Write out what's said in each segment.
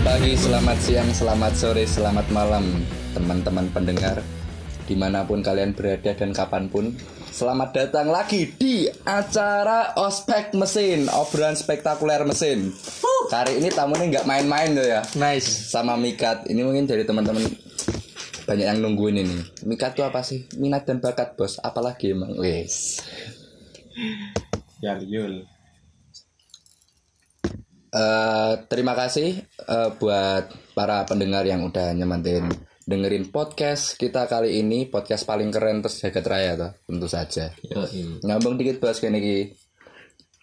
pagi, selamat siang, selamat sore, selamat malam teman-teman pendengar di mana pun kalian berada dan kapan pun. Selamat datang lagi di acara Ospek Mesin, obrolan spektakuler mesin. Kali ini tamunya nggak main-main tuh ya. Nice. Sama Mikat, ini mungkin dari teman-teman banyak yang nungguin ini. Mikat tuh apa sih? Minat dan bakat bos, apalagi emang? Wes. Ya Yul. Eh, terima kasih eh, buat para pendengar yang udah nyemantin dengerin podcast kita kali ini. Podcast paling keren terus jagat raya toh tentu saja. Ngambung dikit bos kayak ini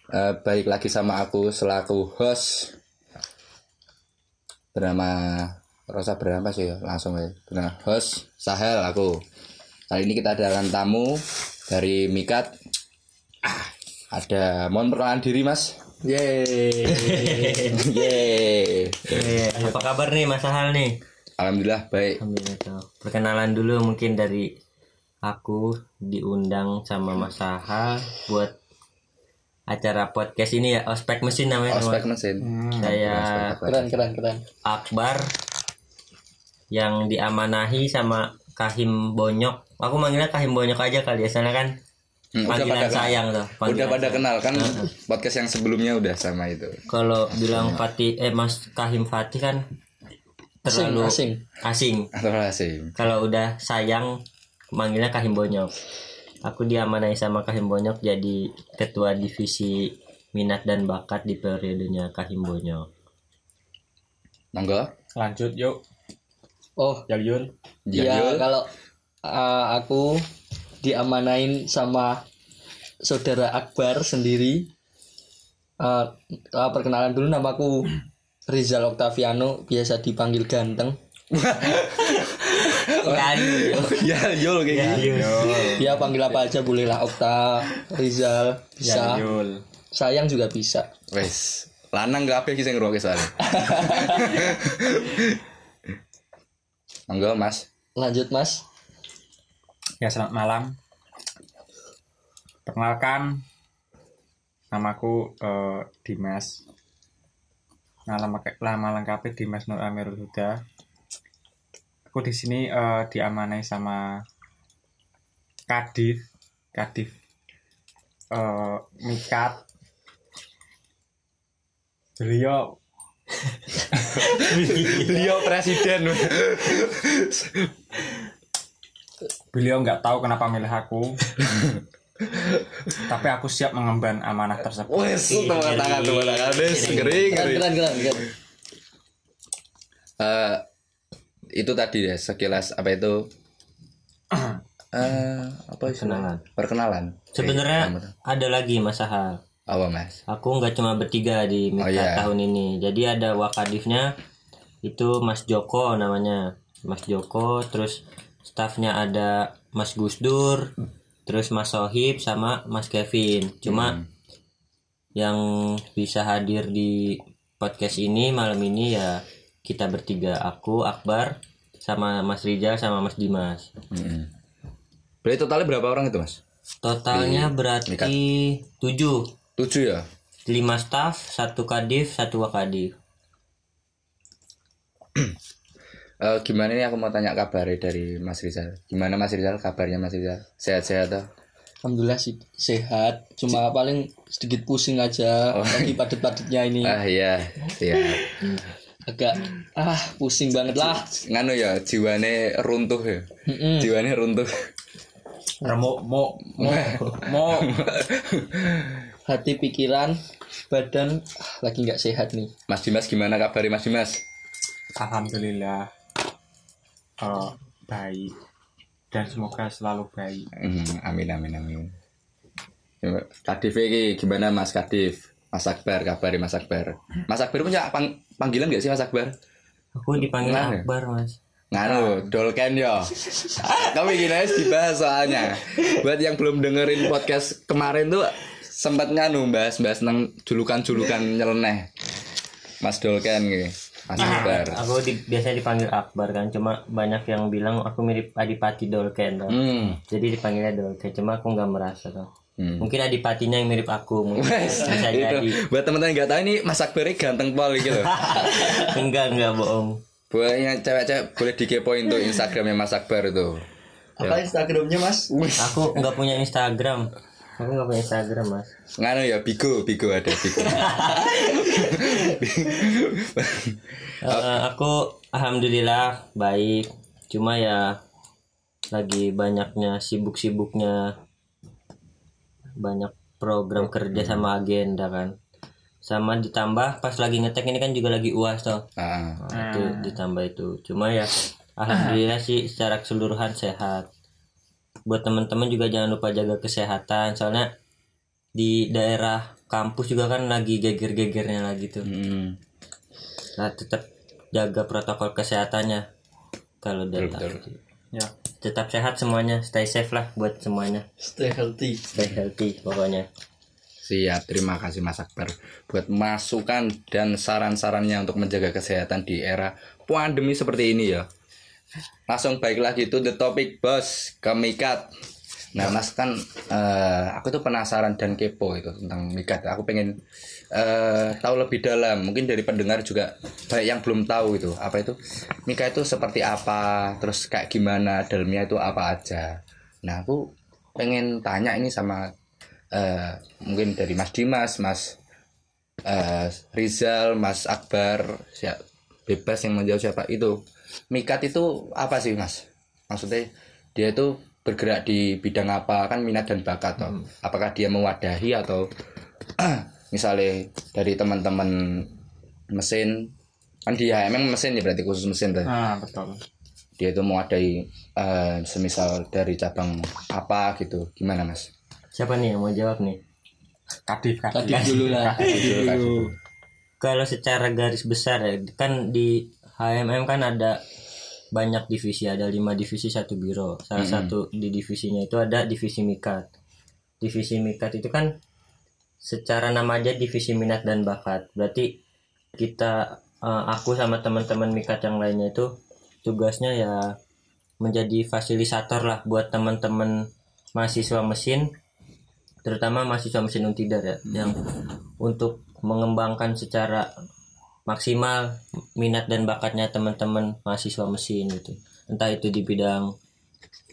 Eh, baik lagi sama aku selaku host. Bernama Rosa berapa sih ya langsung ya. Bernama host Sahel aku. Kali ini kita adakan tamu dari Mikat. Ah, ada mohon perkenalan diri mas Yeay. Yeay. Apa kabar nih Mas Ahal nih? Alhamdulillah baik. Alhamdulillah. Perkenalan dulu mungkin dari aku diundang sama Mas Ahal buat acara podcast ini ya ospek mesin namanya Ospek teman. mesin. saya Keren keren keren. Akbar yang diamanahi sama Kahim Bonyok aku manggilnya Kahim Bonyok aja kali ya soalnya kan Hmm, udah panggilan pada sayang tuh Udah pada sayang. kenal kan podcast yang sebelumnya udah sama itu. kalau bilang Fatih eh Mas Kahim Fatih kan Asing terlalu asing. asing Atau asing. kalau udah sayang manggilnya Kahim Bonyok aku diamanai sama Kahim Bonyok jadi ketua divisi minat dan bakat di periodenya Kahim Bonyok Monggo. Lanjut yuk. Oh Yul. Ya, iya kalau uh, aku diamanain sama saudara Akbar sendiri. Uh, uh, perkenalan dulu namaku Rizal Octaviano biasa dipanggil ganteng. ya Yul kayak gitu. Ya panggil apa aja boleh lah Okta, Rizal bisa. Ya Yul. Sayang juga bisa. Wes. Lanang gak apa sih yang ngerokok soalnya. Monggo Mas. Lanjut Mas. Ya selamat malam. Perkenalkan namaku eh, Dimas. Nama lama lengkapnya Dimas Nur Amirul Huda. Aku di sini eh, diamanai sama Kadif, Kadif eh, Mikat. Beliau Beliau presiden. beliau nggak tahu kenapa milih aku tapi aku siap mengemban amanah tersebut Wes, tepuk tangan, tepuk tangan. Wes, ngeri, ngeri. keren keren. keren. Eh, itu tadi ya sekilas apa itu eh apa? Perkenalan. perkenalan sebenarnya Eh, ada lagi Mas Ahal apa mas aku nggak cuma bertiga di Oh, Mika iya. tahun ini jadi ada wakadifnya itu Mas Joko namanya Mas Joko terus stafnya ada Mas Gusdur terus Mas Sohib sama Mas Kevin. Cuma yang bisa hadir di podcast ini malam ini ya kita bertiga aku Akbar sama Mas Rijal sama Mas Dimas. Mm-mm. berarti totalnya berapa orang itu mas? Totalnya berarti tujuh. Tujuh ya? Lima staff satu kadif satu wakadif Eh, gimana ini aku mau tanya kabarnya dari Mas Rizal. Gimana Mas Rizal kabarnya Mas Rizal? Sehat-sehat toh? Alhamdulillah sih sehat. Cuma paling sedikit pusing aja lagi padet-padetnya ini. Ah iya, iya. Agak ah pusing banget lah. Nganu ya, jiwane runtuh ya. Mm-mm. Jiwane runtuh. mau mau mau mau Hati pikiran badan ah, lagi nggak sehat nih. Mas Dimas gimana kabarnya Mas Dimas? alhamdulillah eh, baik dan semoga selalu baik Hmm, amin amin amin. Coba, Kadif ini gimana Mas Kadif? Mas Akbar, kabarnya Mas Akbar. Mas Akbar punya pang- panggilan gak sih Mas Akbar? aku dipanggil Nah, ya. Akbar mas Nganu, Dolken yo. Kami gini aja dibahas soalnya. Buat yang belum dengerin podcast kemarin tuh sempat nganu bahas-bahas tentang julukan-julukan nyeleneh. Mas Dolken gitu. Mas Akbar. aku di, biasa dipanggil Akbar kan cuma banyak yang bilang aku mirip Adipati Dolken tuh. Hmm. jadi dipanggilnya Dolken cuma aku nggak merasa tuh Mungkin adipatinya yang mirip aku, mungkin Wes, bisa jadi. itu buat teman-teman nggak tahu ini Mas Akbar ini ganteng pol gitu loh. enggak, enggak bohong. Yang cewek-cewek boleh dikepoin tuh Instagramnya Mas Akbar itu. Apa Instagramnya mas? Aku nggak punya Instagram. Aku nggak punya Instagram, Mas. Nganu ya Bigo, Bigo ada Bigo. Eh, aku alhamdulillah baik. Cuma ya lagi banyaknya sibuk-sibuknya banyak program kerja sama agenda kan. Sama ditambah pas lagi ngetek ini kan juga lagi UAS toh. Nah, Nah, itu ditambah itu. Cuma ya alhamdulillah sih secara keseluruhan sehat. Buat teman-teman juga jangan lupa jaga kesehatan soalnya di daerah kampus juga kan lagi geger-gegernya lagi tuh. hmm, Nah, tetap jaga protokol kesehatannya. Kalau datang. Ya. Tetap sehat semuanya, stay safe lah buat semuanya. Stay healthy. Stay healthy pokoknya. siap. Terima kasih Mas Akbar buat masukan dan saran-sarannya untuk menjaga kesehatan di era pandemi seperti ini ya. Langsung baik lagi to the topic bos ke Mikat. Nah Mas kan eh, aku tuh penasaran dan kepo itu tentang Mikat. Aku pengen eh, tahu lebih dalam. Mungkin dari pendengar juga banyak yang belum tahu itu apa itu Mika itu seperti apa, terus kayak gimana, dalamnya itu apa aja. Nah aku pengen tanya ini sama eh, mungkin dari Mas Dimas, Mas eh, Rizal, Mas Akbar, siap bebas yang menjawab siapa itu. Mikat itu apa sih Mas? Maksudnya dia itu bergerak di bidang apa kan minat dan bakat toh. Apakah dia mewadahi atau misalnya dari teman-teman mesin kan dia emang mesin ya berarti khusus mesin berarti Ah, betul. dia itu mewadahi eh, semisal dari cabang apa gitu gimana mas? Siapa nih yang mau jawab nih? Kadif, kadif. Tadi dulu lah. Kadif, Kadif. Kalau secara garis besar ya, kan di HMM kan ada banyak divisi, ada lima divisi satu biro. Salah satu di divisinya itu ada divisi mikat. Divisi mikat itu kan secara nama aja divisi minat dan bakat. Berarti kita eh, aku sama teman-teman mikat yang lainnya itu tugasnya ya menjadi fasilitator lah buat teman-teman mahasiswa mesin terutama mahasiswa mesin untidar ya yang untuk mengembangkan secara maksimal minat dan bakatnya teman-teman mahasiswa mesin gitu. Entah itu di bidang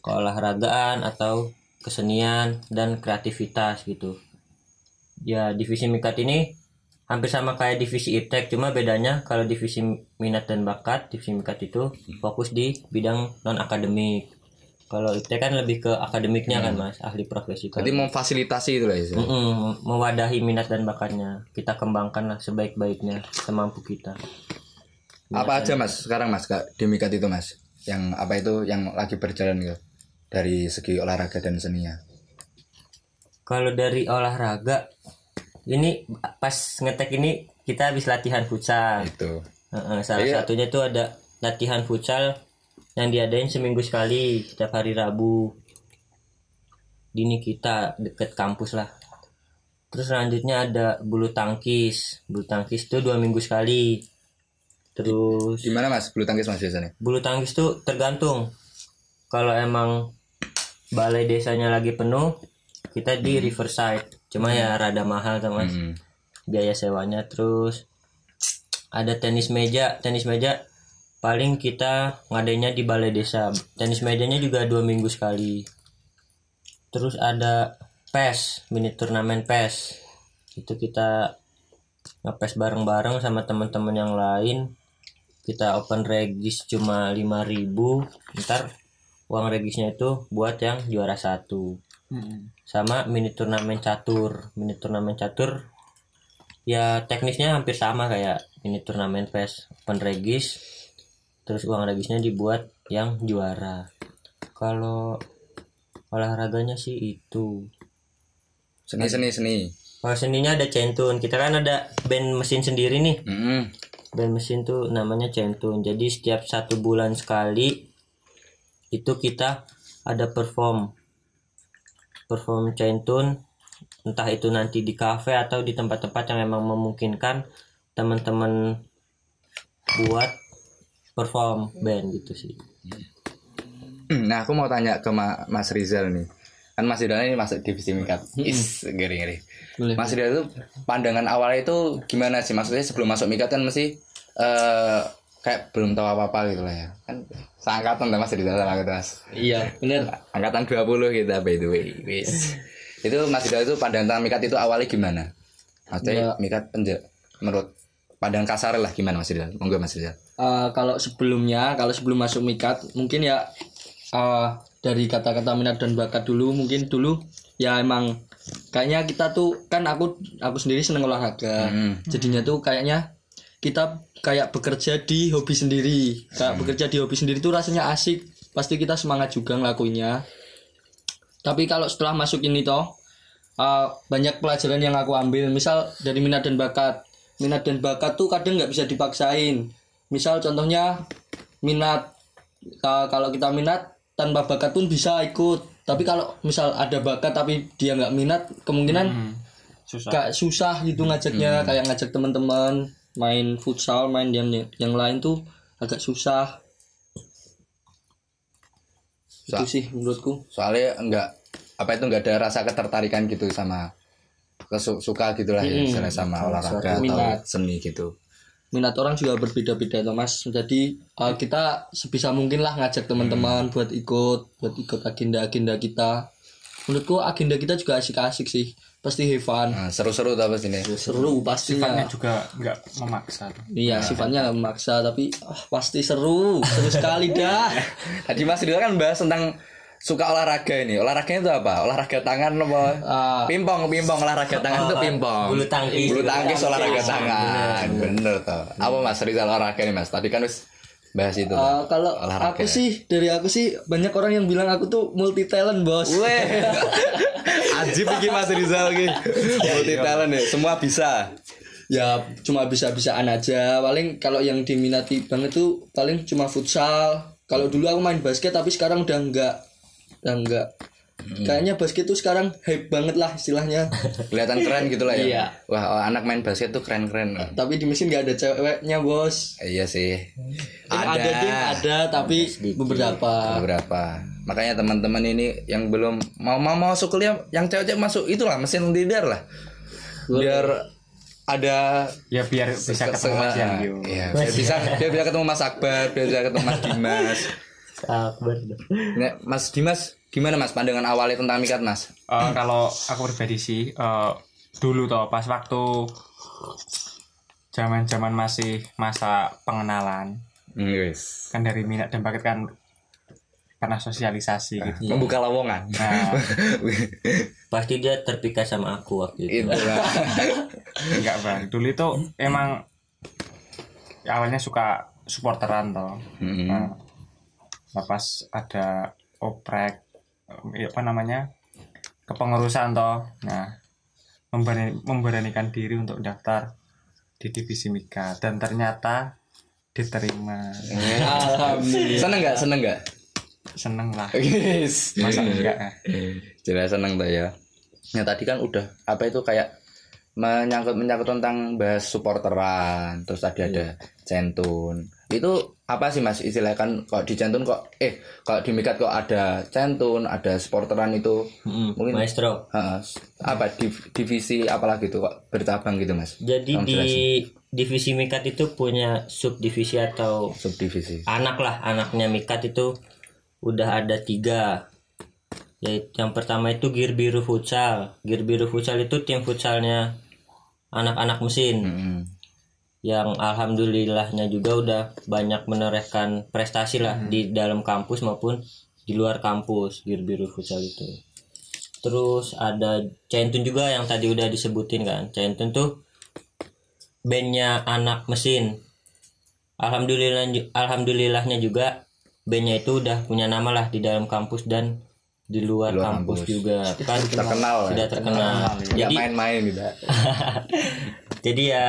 keolahragaan atau kesenian dan kreativitas gitu. Ya divisi mikat ini hampir sama kayak divisi iptek cuma bedanya kalau divisi minat dan bakat divisi mikat itu fokus di bidang non akademik kalau iptek kan lebih ke akademiknya kan mas ahli profesi Jadi memfasilitasi itu lah ya. Mm-mm, mewadahi minat dan bakatnya kita kembangkan lah sebaik-baiknya semampu kita Apa aja mas sekarang mas kak di Mikat itu mas? Yang apa itu yang lagi berjalan gitu dari segi olahraga dan seninya? kalau dari olahraga ini pas ngetek ini kita habis latihan futsal Itu. Heeh, salah Iya. satunya itu ada latihan futsal yang diadain seminggu sekali setiap hari Rabu. Dini kita deket kampus lah. Terus selanjutnya ada bulu tangkis. Bulu tangkis itu dua minggu sekali. Terus Di mana mas? Bulu tangkis mas biasanya? bulu tangkis tuh tergantung. Kalau emang balai desanya lagi penuh kita di riverside. Cuma ya rada mahal tuh mas. Hmm. biaya sewanya. Terus ada tenis meja. Tenis meja paling kita ngadainnya di balai desa. Tenis mejanya juga dua minggu sekali. Terus ada PES mini turnamen PES. Itu kita ngepes bareng-bareng sama teman-teman yang lain. Kita open regis cuma 5000 ntar uang regisnya itu buat yang juara satu. Mm-mm. sama mini turnamen catur. Mini turnamen catur ya teknisnya hampir sama kayak mini turnamen PES open regis terus uang regisnya dibuat yang juara. Kalau olahraganya sih itu. Seni seni seni. kalau seninya ada centun. Kita kan ada band mesin sendiri nih. Hmm. band mesin tuh namanya centun. Jadi setiap satu bulan sekali itu kita ada perform. Perform centun. Entah itu nanti di cafe atau di tempat-tempat yang memang memungkinkan teman-teman buat perform band gitu sih. Nah aku mau tanya ke Ma- Mas Rizal nih. kan Mas Yuda ini masuk divisi mikat is ngeri ngeri Boleh. Mas Yuda itu pandangan awalnya itu gimana sih? Maksudnya sebelum masuk mikat kan mesti eh kayak belum tahu apa apa gitu lah ya. Kan seangkatan lah Mas sama gitu Mas. Iya, bener. angkatan 20 kita by the way wis itu Mas Yuda itu pandangan tentang mikat itu awalnya gimana? Maksudnya mikat penja menurut pandangan kasar lah gimana Mas Yuda monggo Mas Yuda Eh, kalau sebelumnya, kalau sebelum masuk mikat, mungkin ya eh, dari kata-kata minat dan bakat dulu, mungkin dulu ya emang kayaknya kita tuh kan aku aku sendiri seneng olahraga, Hmm. jadinya tuh kayaknya kita kayak bekerja di hobi sendiri, kayak bekerja di hobi sendiri tuh rasanya asik, pasti kita semangat juga ngelakuinnya. Tapi kalau setelah masuk ini toh uh, banyak pelajaran yang aku ambil. Misal dari minat dan bakat. Minat dan bakat tuh kadang nggak bisa dipaksain misal contohnya minat uh, kalau kita minat tanpa bakat pun bisa ikut. Tapi kalau misal ada bakat tapi dia nggak minat kemungkinan susah. gak susah gitu ngajaknya. Kayak ngajak teman-teman main futsal main yang yang lain tuh agak susah. Itu Sa- sih menurutku. Soalnya enggak apa itu enggak ada rasa ketertarikan gitu sama kesu- suka gitulah ya istilahnya sama olahraga atau minat. seni gitu minat orang juga berbeda-beda Thomas. Jadi uh, kita sebisa mungkin lah ngajak teman-teman buat ikut buat ikut agenda-agenda kita. Menurutku agenda kita juga asik-asik sih. Pasti fun. Nah, seru-seru tuh apa sini seru pastinya sifatnya juga nggak memaksa iya sifatnya nggak memaksa tapi ah, pasti seru. Seru sekali dah. Tadi Mas Ridho kan bahas tentang suka olahraga ini. Olahraganya itu apa? Olahraga tangan apa? Ah, pimpong pimpong olahraga tangan itu pimpong. bulu tangkis. bulu tangkis olahraga tangan. Bener. Tuh apa Mas Rizal olahraga ini Mas? Tadi kan wis bahas itu uh, kalau Olahraga. aku sih dari aku sih banyak orang yang bilang aku tuh multi talent bos. Weh, ajib iki Mas Rizal iki. Multi talent ya, semua bisa. ya cuma bisa-bisaan aja. Paling kalau yang diminati banget tuh paling cuma futsal. Kalau dulu aku main basket tapi sekarang udah enggak udah enggak kayaknya basket tuh sekarang hype banget lah istilahnya Kelihatan keren gitu lah ya. Iya. Wah, oh, anak main basket tuh keren-keren. tapi di mesin nggak ada ceweknya bos Iya sih. Ada ding ada tapi beberapa beberapa. Makanya teman-teman ini yang belum mau mau masuk kuliah, yang cewek-cewek masuk itulah mesin leader lah. Biar ada ya biar bisa ketemu Mas Iya, biar bisa biar bisa ketemu Mas Akbar, biar bisa ketemu Mas Dimas. Nah, Mas Dimas, gimana Mas pandangan awalnya tentang mikat Mas? Eh, kalau aku pribadi sih eh, dulu toh pas waktu zaman-zaman masih masa pengenalan Yes. kan dari minat dan bakat kan karena sosialisasi gitu. Membuka lowongan. Nah, Pasti dia terpikat sama aku waktu itu. itu lah. enggak bang. Dulu itu emang awalnya suka supporteran toh. Mm-mm. Nah, nah, pas ada oprek eh, apa namanya kepengurusan toh. Nah, memberani- memberanikan diri untuk daftar di divisi Mika dan ternyata diterima. alhamdulillah seneng nggak? Seneng nggak? Seneng lah. Yes. Masa enggak? ah? Jelas seneng tuh ya. Nah tadi kan udah apa itu kayak menyangkut menyangkut tentang bahas supporteran, terus tadi ada centun. Itu apa sih mas istilahnya kan kok di centun kok eh kalau di mikat kok ada centun, ada supporteran itu Mm, Mungkin- Maestro. ha, apa div- divisi apalagi tuh kok bertabang gitu mas? Jadi Tolong di jelasin. divisi Mikat itu punya subdivisi atau subdivisi. anak lah anaknya Mikat itu udah ada tiga yaitu yang pertama itu Gear Biru Futsal Gear Biru Futsal itu tim futsalnya anak-anak mesin Mm-mm. Yang alhamdulillahnya juga udah banyak menorehkan prestasi lah di dalam kampus maupun di luar kampus Gear Biru Futsal itu. Terus ada Centun juga yang tadi udah disebutin kan. Centun tuh bandnya anak mesin. Alhamdulillah alhamdulillahnya juga bandnya itu udah punya nama lah di dalam kampus dan di luar, Luar kampus, kampus. juga. Kan Terkenal ya. sudah terkenal. Nggak jadi main-main gitu. jadi ya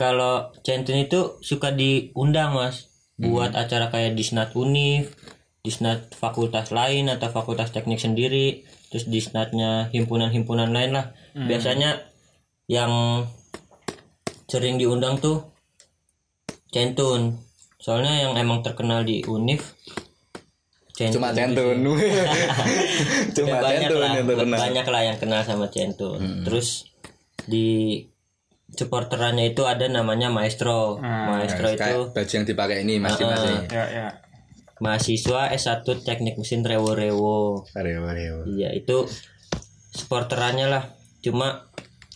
kalau Centun itu suka diundang mas buat acara kayak disnat univ disnat fakultas lain atau fakultas teknik sendiri terus disnatnya himpunan-himpunan lain lah. Biasanya yang sering diundang tuh Centun soalnya yang emang terkenal di univ Centun cuma centun cuma Ya, banyak centun lah itu kenal banyak lah yang kenal sama Centun Hmm. terus di supporterannya itu ada namanya maestro. Maestro itu kayak baju yang dipakai ini masing-masing ya ya. Mahasiswa S1 teknik mesin rewo rewo Arewa, arewa. iya itu supporterannya lah. Cuma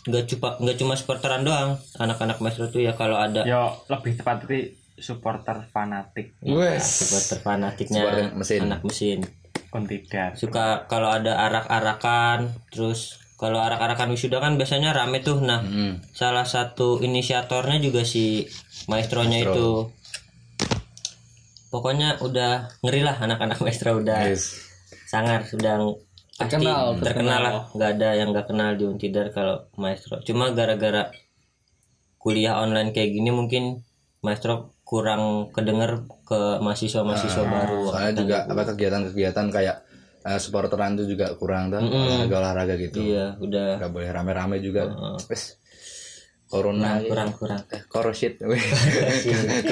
nggak cuma nggak cuma supporteran doang. Anak-anak maestro tuh ya kalau ada. Yo lebih tepat itu supporter fanatik. Ya, supporter fanatiknya Supporter mesin. anak mesin. Kontingen suka kalau ada arak-arakan terus kalau arak-arakan wisuda kan biasanya rame tuh. Nah Hmm. salah satu inisiatornya juga si maestronya itu. Pokoknya udah ngeri lah anak-anak maestro udah Yes. sangar sudah pasti Terkenal, terkenal. lah. Nggak ada yang nggak kenal di Untidar kalau maestro. Cuma gara-gara kuliah online kayak gini mungkin maestro kurang kedenger ke mahasiswa-mahasiswa baru. soalnya juga apa kegiatan-kegiatan kayak eh, supporteran itu juga kurang tuh olahraga olahraga gitu. Iya udah. Nggak boleh rame-rame juga. Wes corona ya. kurang kurang. Eh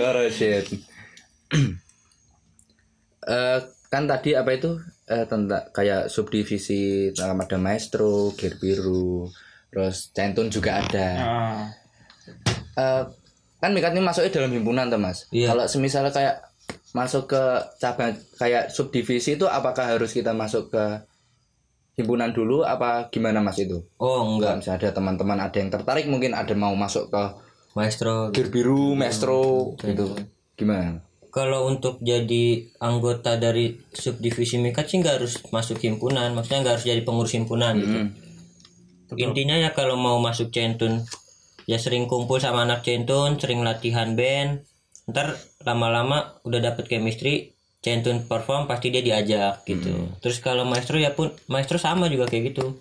eh kan tadi apa itu? Eh, tentang kayak subdivisi dalam ada maestro gear biru terus centun juga ada. Ah, Eh, kan Mikat ini masuknya dalam himpunan tuh mas. Iya. kalau semisal kayak masuk ke cabang kayak subdivisi itu apakah harus kita masuk ke himpunan dulu apa gimana mas itu? Oh enggak Enggak, misalnya ada teman-teman ada yang tertarik mungkin ada mau masuk ke maestro gear biru, maestro gitu. Gimana? kalau untuk jadi anggota dari subdivisi mikat sih nggak harus masuk himpunan maksudnya nggak harus jadi pengurus himpunan gitu. Intinya ya kalau mau masuk centun ya sering kumpul sama anak centun sering latihan band ntar lama-lama udah dapet chemistry centun perform pasti dia diajak gitu. Terus kalau maestro ya pun maestro sama juga kayak gitu.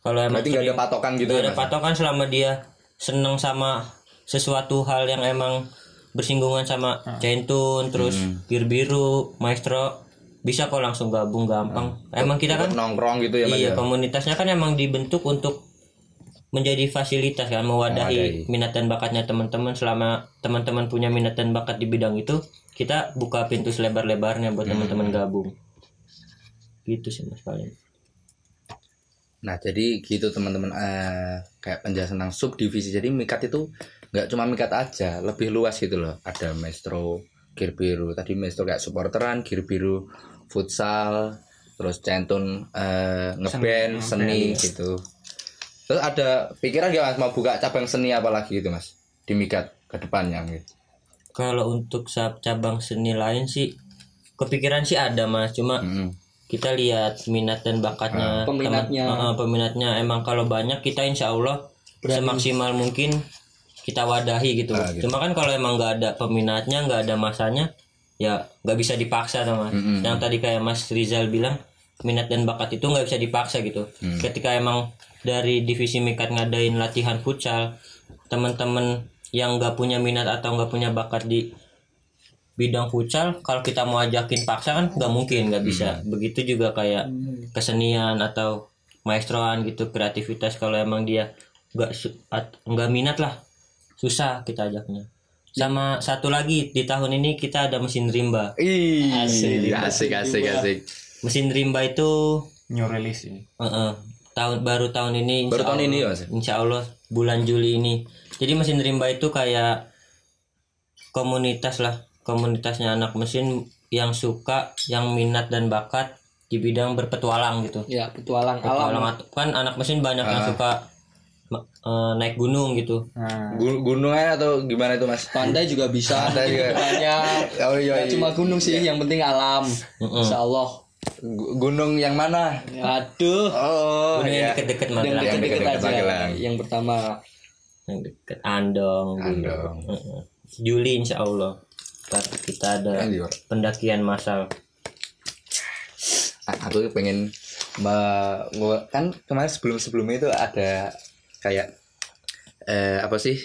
Kalau emang Berarti nggak ada patokan gitu Gak ya ada patokan selama dia seneng sama sesuatu hal yang emang bersinggungan sama centun terus bir biru maestro bisa kok langsung gabung gampang. Emang kita kan Nongkrong gitu ya iya ya? komunitasnya kan emang dibentuk untuk menjadi fasilitas kan mewadahi Mewadahi. minat dan bakatnya teman-teman selama teman-teman punya minat dan bakat di bidang itu kita buka pintu selebar-lebarnya buat teman-teman gabung gitu sih mas paling Nah jadi gitu teman-teman eh, kayak penjelasan tentang subdivisi. Jadi mikat itu nggak cuma mikat aja, lebih luas gitu loh. Ada maestro, gear biru. Tadi maestro kayak supporteran, gear biru, futsal, terus centun eh, ngeband, seni, gitu. Terus ada pikiran gak mas mau buka cabang seni apa lagi gitu mas di mikat ke depannya gitu. kalau untuk sab- cabang seni lain sih kepikiran sih ada mas cuma Mm-mm. kita lihat minat dan bakatnya Peminatnya. teman- uh, peminatnya emang kalau banyak kita insya Allah semaksimal mungkin kita wadahi gitu. Ah, gitu. cuma kan kalau emang nggak ada peminatnya nggak ada masanya ya nggak bisa dipaksa tuh mas Mm-mm. yang tadi kayak Mas Rizal bilang minat dan bakat itu nggak bisa dipaksa gitu. Mm. ketika emang dari divisi mikat ngadain latihan futsal teman-teman yang nggak punya minat atau nggak punya bakat di bidang futsal kalau kita mau ajakin paksa kan nggak mungkin nggak bisa. Begitu juga kayak kesenian atau maestroan gitu kreativitas kalau emang dia nggak nggak minat lah susah kita ajaknya. Sama satu lagi di tahun ini kita ada mesin rimba. Ih, Asik, asik, asik, asik. Mesin rimba itu new release ini. Eh, eh, tahun baru tahun ini Baru tahun Allah- ini ya, Mas? insya Allah bulan Juli ini. Jadi mesin rimba itu kayak komunitas lah komunitasnya anak mesin yang suka yang minat dan bakat di bidang berpetualang gitu. Ya petualang petualang alam kan anak mesin banyak yang suka ma- eh, naik gunung gitu. Nah Gu- Gunungnya atau gimana itu mas? pantai juga bisa. Pantai juga. banyak. Oh iya, iya. cuma gunung sih yang penting alam. Insya Allah. Gu- Gunung yang mana? aduh Oh, gunung yang iya. yang Magelang Yang deket-deket aja Magelang. yang pertama yang deket Andong. Andong. Heeh. Juli insya Allah Ntar kita ada Iya. pendakian massal Aku pengen nge- kan kemarin sebelum sebelumnya itu ada kayak eh apa sih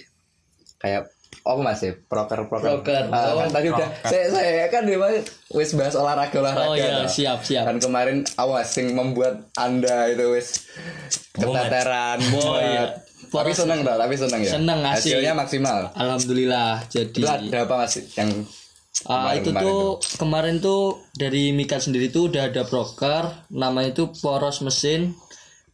kayak oh mas ya proker proker. Proker. Kan Oh, tadi udah saya saya kan dia wis bahas olahraga olahraga oh ya toh. siap siap. Kan kemarin awas yang membuat anda itu wis keteteran. Oh, iya. tapi seneng dah tapi seneng ya? Seneng, asik. hasilnya maksimal. Alhamdulillah jadi itu ada apa mas yang Ah, itu Kemarin-kemarin tuh kemarin tuh dari Mika sendiri tuh udah ada broker namanya itu poros mesin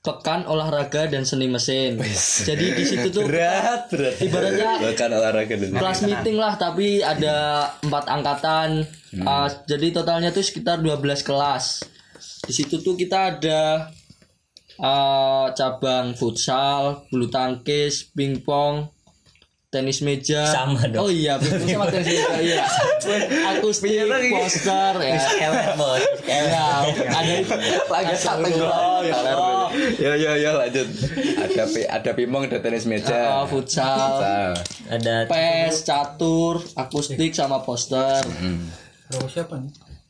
pekan olahraga dan seni mesin. Jadi di situ tuh berat berat. ibaratnya bahkan olahraga dulu kelas meeting lah tapi ada empat angkatan. Ah, jadi totalnya tuh sekitar 12 kelas. Di situ tuh kita ada ah, cabang futsal bulu tangkis pingpong tenis meja. Sama dong. oh iya pingpong sama tenis meja iya. Akustik poster ya. Bos. ya ada lagi satu oh ya ya ya lanjut. Ada pi ada pimong ada tenis meja. Ah, futsal. Futsal. Ada pes catur akustik sama poster.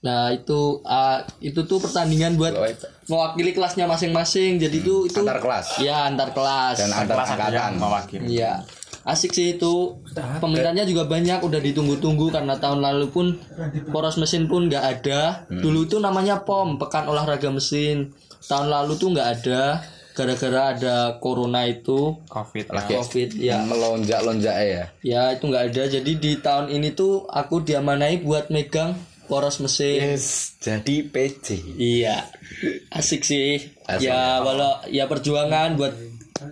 Nah itu ah, itu tuh pertandingan buat mewakili kelasnya masing-masing. Jadi itu itu antar kelas. Ya antar kelas. dan antar Kelas angkatan. mewakili. Iya. Asik sih itu. Peminatnya juga banyak udah ditunggu-tunggu karena tahun lalu pun poros mesin pun nggak ada. Dulu itu namanya POM, Pekan Olahraga Mesin. Tahun lalu tuh nggak ada gara-gara ada corona itu covid ya. Lagi. covid ya melonjak lonjak ya ya itu nggak ada jadi di tahun ini tuh aku diamanai buat megang poros mesin yes jadi PC Iya, asik sih. Asik. Ya walau ya perjuangan buat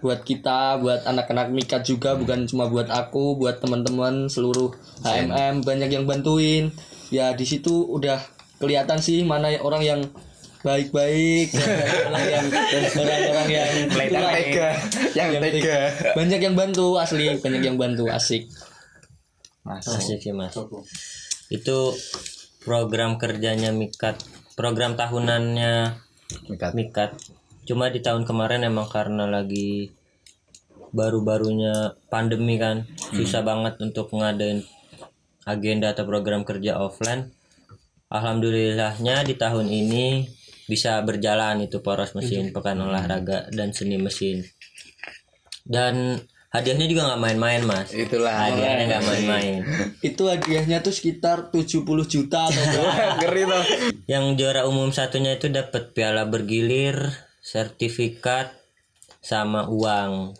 buat kita, buat anak-anak Mika juga bukan cuma buat aku, buat teman-teman seluruh HMM banyak yang bantuin. Ya di situ udah kelihatan sih mana orang yang baik-baik, orang yang orang-orang yang yang tega yang tega banyak yang bantu asli, banyak yang bantu asik. masuk Asik sih mas. Itu program kerjanya Mikat, program tahunannya Mikat. Mikat. Cuma di tahun kemarin emang karena lagi baru-barunya pandemi kan, susah banget untuk ngadain agenda atau program kerja offline. Alhamdulillahnya di tahun ini bisa berjalan itu poros mesin, pekan olahraga dan seni mesin. Dan hadiahnya juga nggak main-main mas. itulah Hadiahnya nggak main-main. Itu hadiahnya tuh sekitar 70 juta atau berapa. ngeri tuh Yang juara umum satunya itu dapat piala bergilir, sertifikat, sama uang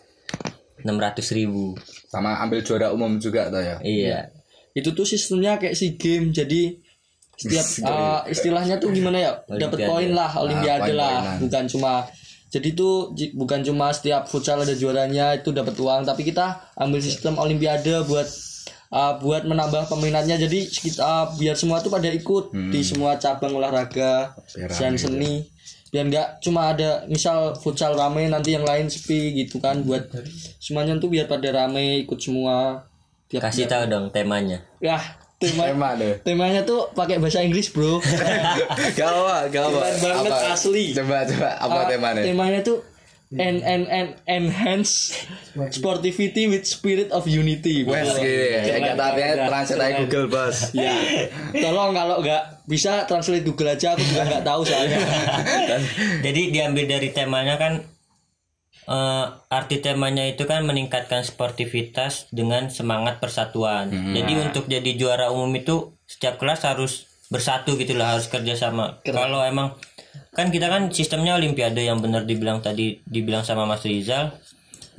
600.000 ribu. sama ambil juara umum juga tuh ya Iya. itu tuh sistemnya kayak si game jadi setiap uh, istilahnya tuh gimana ya? Dapat poin lah olimpiade lah. Bukan cuma jadi tuh ji- bukan cuma setiap futsal ada juaranya itu dapat uang. Tapi kita ambil sistem olimpiade buat uh, buat menambah peminatnya. Jadi kita biar semua tuh pada ikut di semua cabang olahraga dan seni. Biar nggak cuma ada misal futsal rame nanti yang lain sepi gitu kan. Buat semuanya tuh biar pada rame ikut semua. Tiap- Kasih tahu dong temanya. Ya, tema tema deh temanya tuh pakai bahasa Inggris, Bro. gak apa gak apa Keren banget, Apa? asli. coba coba apa Ah, temanya Temanya tuh en en en enhance sportivity with spirit of unity. Wes gini ya kata artinya translate aja. Google bos Ya, tolong kalau nggak bisa translate Google aja, aku juga nggak tahu soalnya. Jadi diambil dari temanya kan eh, arti temanya itu kan meningkatkan sportivitas dengan semangat persatuan. Jadi untuk jadi juara umum itu setiap kelas harus bersatu gitu lah, harus kerjasama. Kalau emang kan kita kan sistemnya olimpiade yang benar dibilang tadi dibilang sama Mas Rizal.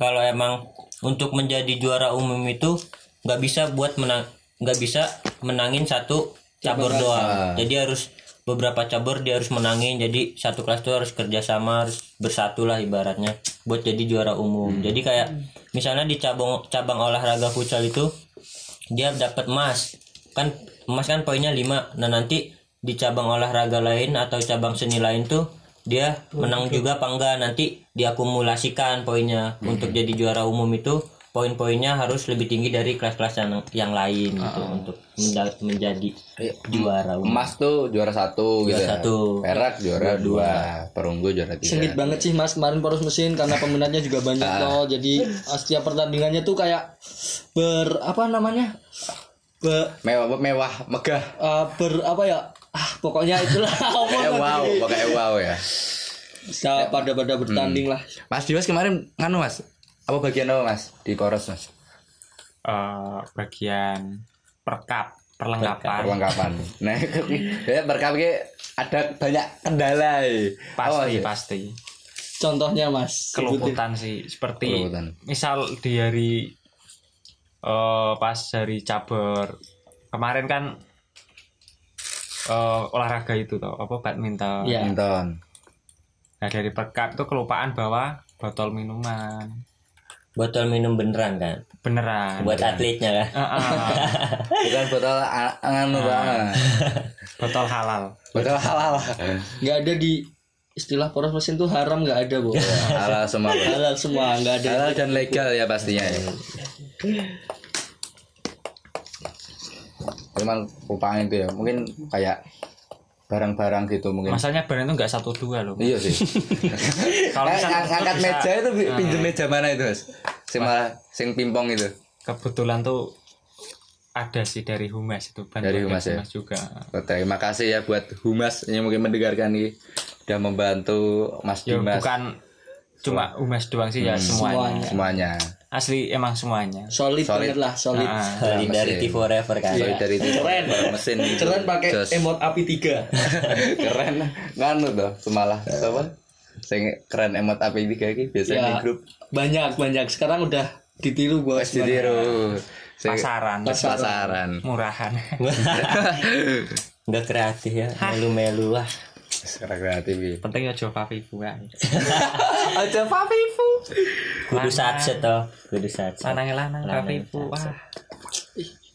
Kalau emang untuk menjadi juara umum itu nggak bisa buat menang nggak bisa menangin satu cabur doang. Jadi harus beberapa cabur dia harus menangin. Jadi satu kelas itu harus kerjasama harus bersatu lah ibaratnya buat jadi juara umum. Jadi kayak misalnya di cabang cabang olahraga futsal itu dia dapat emas. Kan emas kan poinnya 5 nah nanti di cabang olahraga lain atau cabang seni lain tuh dia menang juga apa enggak? Nanti diakumulasikan poinnya. Untuk jadi juara umum itu poin-poinnya harus lebih tinggi dari kelas-kelas yang yang lain gitu untuk menda- menjadi juara umum emas tuh juara satu gitu Juara ya. satu. perak juara dua perunggu juara tiga. Sengit banget sih Mas kemarin poros mesin karena peminatnya juga banyak loh. Jadi uh, setiap pertandingannya tuh kayak ber apa namanya? Be, mewah mewah megah. uh, ber apa ya? Ah, pokoknya itulah. Wow pakai wow ya. Bisa pada pada bertanding lah. Mas Dimas kemarin nganu Mas apa bagian apa Mas di poros Mas Eh, bagian perkap perlengkapan perlengkapan nah ya berkap ki ada banyak kendala ya. pasti Oh, iya. pasti contohnya mas keluputan sih seperti Keluputan. misal di hari eh pas hari caber kemarin kan eh, olahraga itu toh apa badminton Iya. Nonton. nah dari pekat tuh kelupaan bawa botol minuman botol minum beneran kan beneran buat atletnya kan Ah, ah. Bukan botol anu banget. botol halal Botol halal. nggak ada di istilah poros mesin tuh haram nggak ada bu halal semua. Bro. halal semua nggak ada Halal dan legal ya pastinya ya. Cuman lupain itu ya. Mungkin kayak barang-barang gitu mungkin. masanya barang itu nggak satu dua loh Iya sih. kalau Eh, misalnya ng- ngangkat bisa- meja itu pinjem meja mana itu, Mas? Sing malah sing pimpong itu. kebetulan tuh ada sih dari humas itu bantuan Dari Humas ya? juga Oh, terima kasih ya buat Humas yang mungkin mendengarkan nih udah membantu Mas ya Dimas bukan cuma humas doang sih ya semuanya. Semuanya. asli emang semuanya. Solid, Solid. banget lah solid. Ah, solidarity forever kan? Solidarity Keren. mesin keren pakai emot api tiga. Keren. Nganu tuh semalah. Apa? Sing keren emot api tiga iki biasanya di ya grup. Banyak banyak. Sekarang udah ditiru bos. Wes ditiru. Sing- pasaran. pas pasaran. murahan. Nggak kreatif ya melu-melu lah sekarang kreatif iki. penting ya coba vivu ya. Aja papifu kudu satset toh kudu satset. Lanang lanang vivu wah.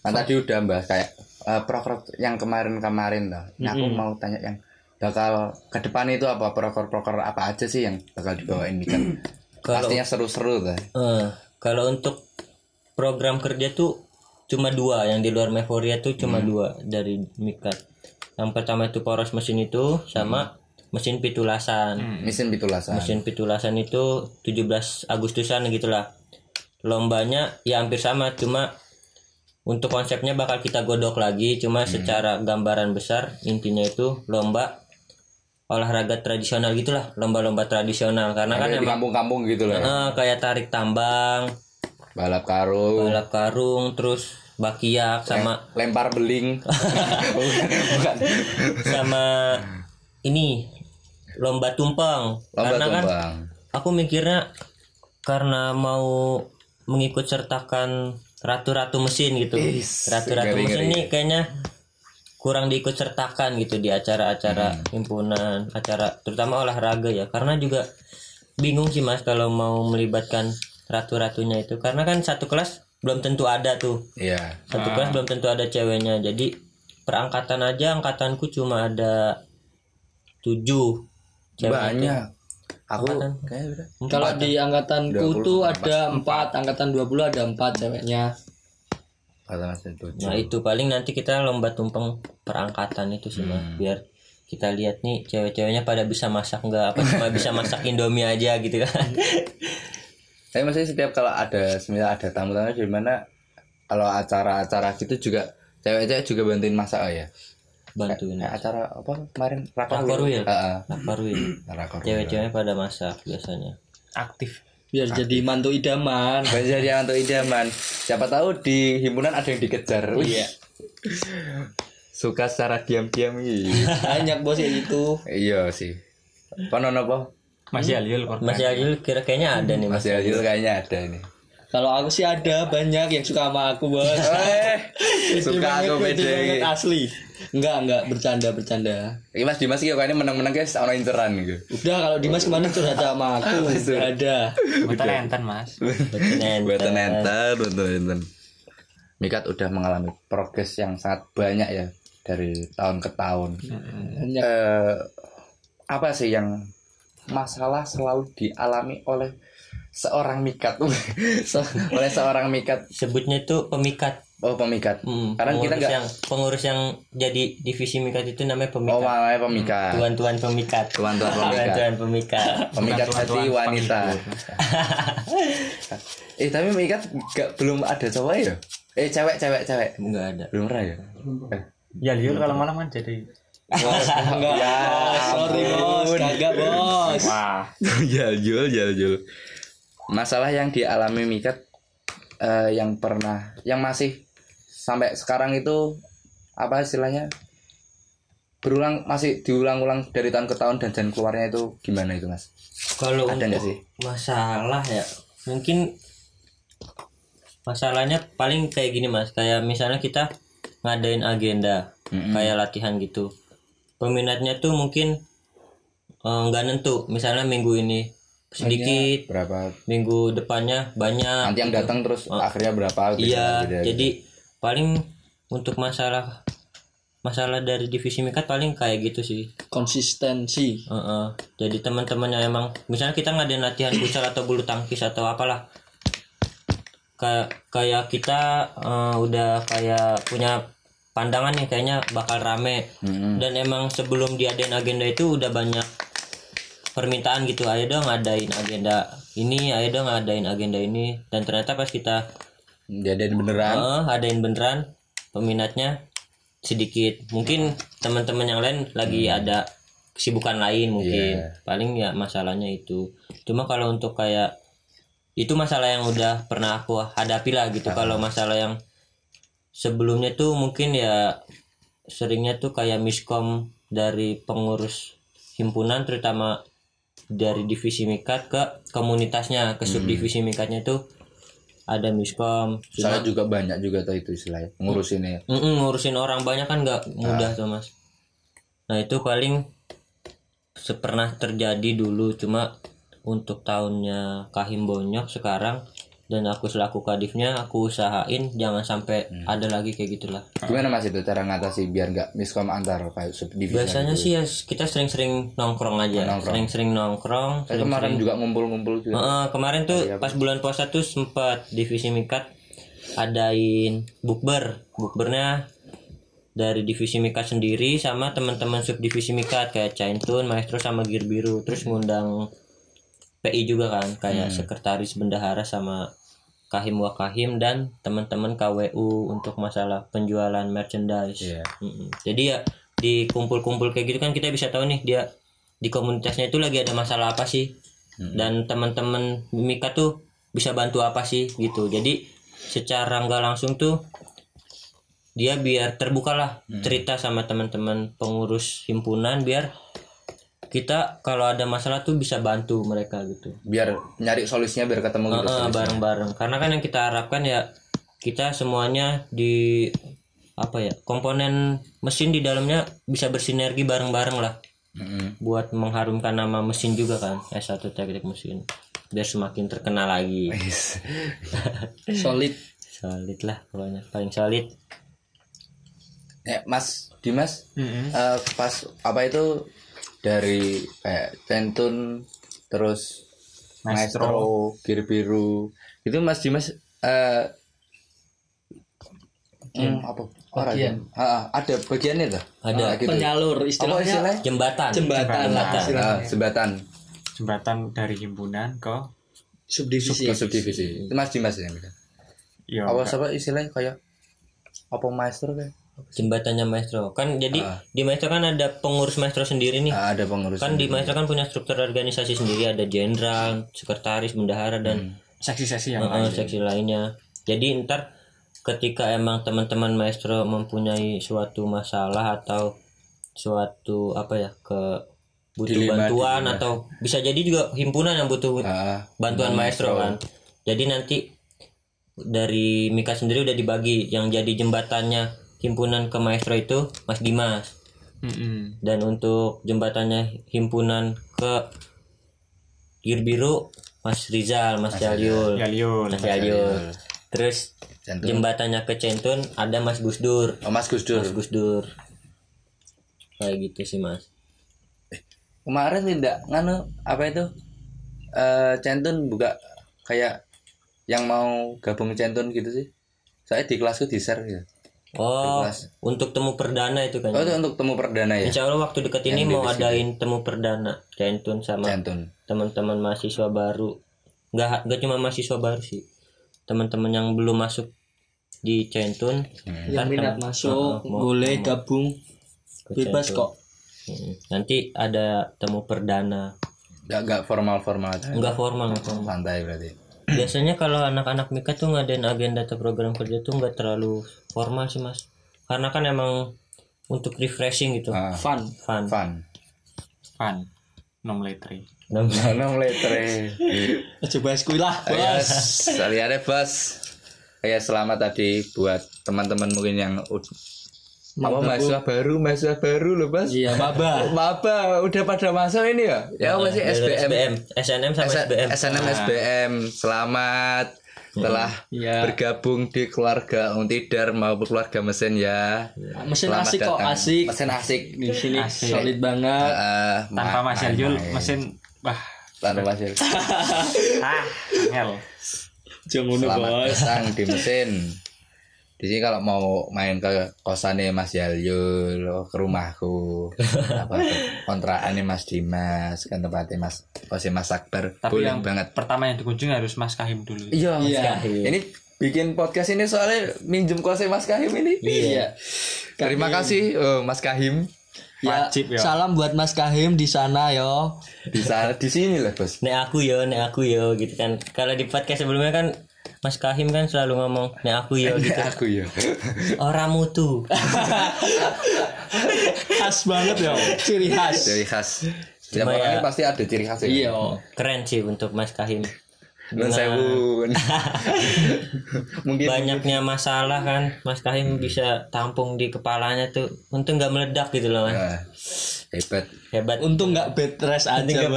Kan tadi udah bahas kayak proker yang kemarin-kemarin tuh nah, aku mau tanya yang bakal ke depan itu apa? Proker-proker apa aja sih yang bakal dibawain kan pastinya seru-seru tuh Eh, kalau untuk program kerja tuh cuma dua yang di luar Meforia tuh cuma dua dari Mikat yang pertama itu poros mesin itu sama mesin pitulasan. Mesin pitulasan. Mesin pitulasan itu 17 Agustusan gitulah. Lombanya ya hampir sama cuma untuk konsepnya bakal kita godok lagi cuma secara gambaran besar intinya itu lomba olahraga tradisional gitulah lomba-lomba tradisional. Karena kan Kayak di kampung-kampung gitu loh ya. eh, kayak tarik tambang balap karung. balap karung terus bakiak sama lempar beling. Bukan, bukan. sama ini lomba tumpeng. Lomba karena kan tumbang aku mikirnya karena mau mengikut sertakan ratu-ratu mesin gitu. Ratu-ratu mesin nih kayaknya kurang diikut sertakan gitu di acara-acara Hmm. himpunan acara terutama olahraga ya. Karena juga bingung sih mas kalau mau melibatkan ratu-ratunya itu. Karena kan satu kelas belum tentu ada tuh. Iya. Satu kelas belum tentu ada ceweknya. Jadi perangkatan aja angkatanku cuma ada tujuh cewek banyak. Aku kalau di angkatanku 20, tuh ada empat angkatan 20 ada empat ceweknya. Nah itu paling nanti kita lomba tumpeng perangkatan itu sih Mas. biar kita lihat nih cewek-ceweknya pada bisa masak nggak apa cuma bisa masak indomie aja gitu kan saya maksudnya setiap kalau ada semisal ada tamu-tamu di mana kalau acara-acara gitu juga cewek-cewek juga bantuin masak oh ya bantuin Kayak acara apa kemarin Rakorwil. Rakorwil. cewek-ceweknya pada masak biasanya aktif biar jadi mantu idaman Banyak jadi untuk idaman. Siapa tahu di himpunan ada yang dikejar. Iya. Suka secara diam-diam gitu. banyak bos ya gitu iya sih. Konon apa? Mas Yaliul korban Mas Yajul kira kayaknya ada nih Mas. Mas Yazil kayaknya ada ini. kalau aku sih ada banyak yang suka sama aku bos. Eh, suka aku pede asli. Enggak enggak bercanda bercanda. Iki Mas Dimas iki kayaknya menang-menang guys ono inceran gitu. udah kalau Dimas ke mana curhat sama aku Betul. Ada. Betul enten mas. Buatan enter, betul enter. Mikat udah mengalami progres yang sangat banyak ya dari tahun ke tahun. banyak. Eh apa sih yang masalah selalu dialami oleh seorang mikat. Se- oleh seorang mikat. Sebutnya itu pemikat. Oh pemikat. Hmm, Karena kita pengurus nggak- yang pengurus yang jadi divisi mikat itu namanya oh pemikat namanya pemikat. Tuan-tuan pemikat. Tuan-tuan pemikat. Tuan-tuan pemikat. Pemikat Bukan hati wanita. Eh tapi mikat gak belum ada cowok ya? Eh cewek cewek cewek. Enggak ada. Belum pernah ya? Eh. Yaliul kalau malam kan jadi enggak. Ya bos sorry bos. Kagak bos. Wah. Jaljul jaljul masalah yang dialami Mikat eh, yang pernah yang masih sampai sekarang itu apa istilahnya? Berulang masih diulang-ulang dari tahun ke tahun dan jalan keluarnya itu gimana itu mas? Kalau Ada nggak sih? masalah ya mungkin masalahnya paling kayak gini mas. Kayak misalnya kita ngadain agenda kayak latihan gitu peminatnya tuh mungkin eh, nggak nentu. Misalnya minggu ini sedikit berapa? minggu depannya banyak nanti yang datang terus akhirnya berapa? Gitu, iya beda-beda. jadi paling untuk masalah masalah dari divisi mikat paling kayak gitu sih. Konsistensi. Heeh. jadi teman-teman yang emang misalnya kita ngadain latihan futsal atau bulu tangkis atau apalah. Kayak kayak kita eh, udah kayak punya pandangan nih kayaknya bakal rame. Mm-mm. dan emang sebelum diadain agenda itu udah banyak permintaan gitu. Ayo dong ngadain agenda ini ayo dong ngadain agenda ini. Dan ternyata pas kita Jadian beneran. Heeh, adain beneran peminatnya sedikit. Mungkin teman-teman yang lain lagi ada kesibukan lain mungkin. Iya. paling ya masalahnya itu. Cuma kalau untuk kayak itu masalah yang udah pernah aku hadapi lah gitu. Kalau masalah yang sebelumnya tuh mungkin ya seringnya tuh kayak miskom dari pengurus himpunan terutama dari divisi mikat ke komunitasnya ke subdivisi mikatnya tuh ada miskom. Soalnya juga banyak juga tuh itu istilahnya ngurusin ya Mm-mm, ngurusin orang banyak kan nggak mudah tuh mas. Nah itu paling pernah terjadi dulu cuma untuk tahunnya Kahim Bonyok sekarang dan aku selaku kadifnya aku usahain jangan sampai ada lagi kayak gitulah. Gimana mas itu cara ngatasi biar nggak miskom antar kayak subdivisi biasanya gitu? sih ya? kita sering-sering nongkrong aja. Nongkrong. sering-sering nongkrong Kayak kemarin juga ngumpul-ngumpul juga. Heeh, kemarin tuh pas bulan puasa tuh sempat divisi mikat adain bukber. Bukbernya dari divisi mikat sendiri sama teman-teman subdivisi mikat kayak Caintun, Maestro sama Gear Biru. Terus ngundang PI juga kan kayak sekretaris bendahara sama Kahim Wakahim dan teman-teman KWU untuk masalah penjualan merchandise. Mm-mm. Jadi ya di kumpul-kumpul kayak gitu kan kita bisa tahu nih dia di komunitasnya itu lagi ada masalah apa sih dan teman-teman Mika tuh bisa bantu apa sih gitu. Jadi secara nggak langsung tuh dia biar terbuka lah cerita sama teman-teman pengurus himpunan biar kita kalau ada masalah tuh bisa bantu mereka gitu. biar nyari solusinya biar ketemu gitu solusinya. bareng-bareng karena kan yang kita harapkan ya kita semuanya di apa ya komponen mesin di dalamnya bisa bersinergi bareng-bareng lah Mm-mm. buat mengharumkan nama mesin juga kan S1 teknik mesin biar semakin terkenal lagi solid solid lah pokoknya paling solid ya mas Dimas Mm-mm. eh, pas apa itu dari kayak Tentun terus Maestro. Maestro, Gear Biru itu Mas Dimas eh hmm, apa Bagian. Orang, Ah, ada bagiannya tuh Ada. Ah, gitu. penyalur apa istilahnya istilahnya jembatan jembatan Jembatan. Ah, jembatan jembatan dari himpunan ke subdivisi ke subdivisi itu Mas Dimas yang bilang. ya apa siapa istilahnya kayak apa maestro kayak jembatannya maestro. Kan jadi Ah. di maestro kan ada pengurus maestro sendiri nih. Ah, ada pengurus kan di maestro kan punya struktur organisasi sendiri. Ada jenderal sekretaris bendahara dan seksi-seksi yang Heeh, lain. seksi lainnya. Jadi ntar ketika emang teman-teman maestro mempunyai suatu masalah atau suatu apa ya ke butuh Dilema, bantuan dilema. atau bisa jadi juga himpunan yang butuh Ah, bantuan maestro kan. Jadi nanti dari Mika sendiri udah dibagi. Yang jadi jembatannya himpunan ke maestro itu Mas Dimas Mm-mm. dan untuk jembatannya himpunan ke Gir Biru Mas Rizal, Mas Liun Mas Yaliul. Terus Centun. jembatannya ke Centun ada Mas Gusdur. Oh, Mas Gus Dur. Mas Gusdur. Kayak gitu sih Mas. Kemarin tidak nganu apa itu? Eh Centun buka kayak yang mau gabung Centun gitu sih. Saya di kelasku di share gitu. Oh, Kelas. untuk temu perdana itu kan. Oh, itu untuk temu perdana ya? Insya Allah waktu deket ini Yang mau adain temu perdana Centun sama teman-teman mahasiswa baru. Nggak nggak cuma mahasiswa baru sih. Teman-teman yang belum masuk di Centun. yang ntar minat masuk Heeh, mau- boleh mau gabung ke bebas kok Mm. Nanti ada temu perdana. Gak, gak Enggak formal, nggak formal. santai berarti. Biasanya kalau anak-anak Mika tuh ngadain agenda atau program kerja tuh nggak terlalu formal sih mas. Karena kan emang untuk refreshing gitu. Ah, fun. Fun. Fun. Fun. Nom letri Dan- Enam letter. coba bahas kuy lah Yes, lihatnya bos. Ya selamat tadi buat teman-teman mungkin yang apa mahasiswa baru mahasiswa baru loh mas. Iya, maba. maba udah pada masuk ini ya? Ya apa sih Jalur SBM SNM sama S- SBM SNM SBM selamat. Telah Iya. bergabung di keluarga Untidar maupun keluarga mesin ya. Mesin Selamat asik kok, datang. asik. mesin asik. Di sini Asik. solid banget. Eh, tanpa ma- Mas Yul mesin wah. Tanpa Mas Yul ah ngel. Jangan selamat bos. datang di mesin di sini kalau mau main ke kosannya Mas Yalyul ke rumahku apa kontrakannya Mas Dimas kan tempatnya Mas kosnya Mas Akbar tapi boleh yang banget pertama yang dikunjungi harus Mas Kahim dulu iya Mas Iya. Kahim. ini bikin podcast ini soalnya minjem kosnya Mas Kahim ini Iya. terima kasih eh, Mas Kahim Ya, Wajib, ya. salam buat Mas Kahim di sana yo. di sana di sini lah bos Nek aku yo, nek aku yo gitu kan. Kalau di podcast sebelumnya kan Mas Kahim kan selalu ngomong nek aku yo gitu. aku ya Orang mutu. Khas banget yo. Ciri khas. ciri khas setiap Cuma orang ya- ini pasti ada ciri khasnya Iya. Keren sih untuk Mas Kahim. Nun sewu. mungkin Banyaknya masalah kan Mas Kahim bisa tampung di kepalanya tuh. Untung nggak meledak gitu loh Mas. Nah, hebat Hebat. Untung nggak bed rest aja Nggak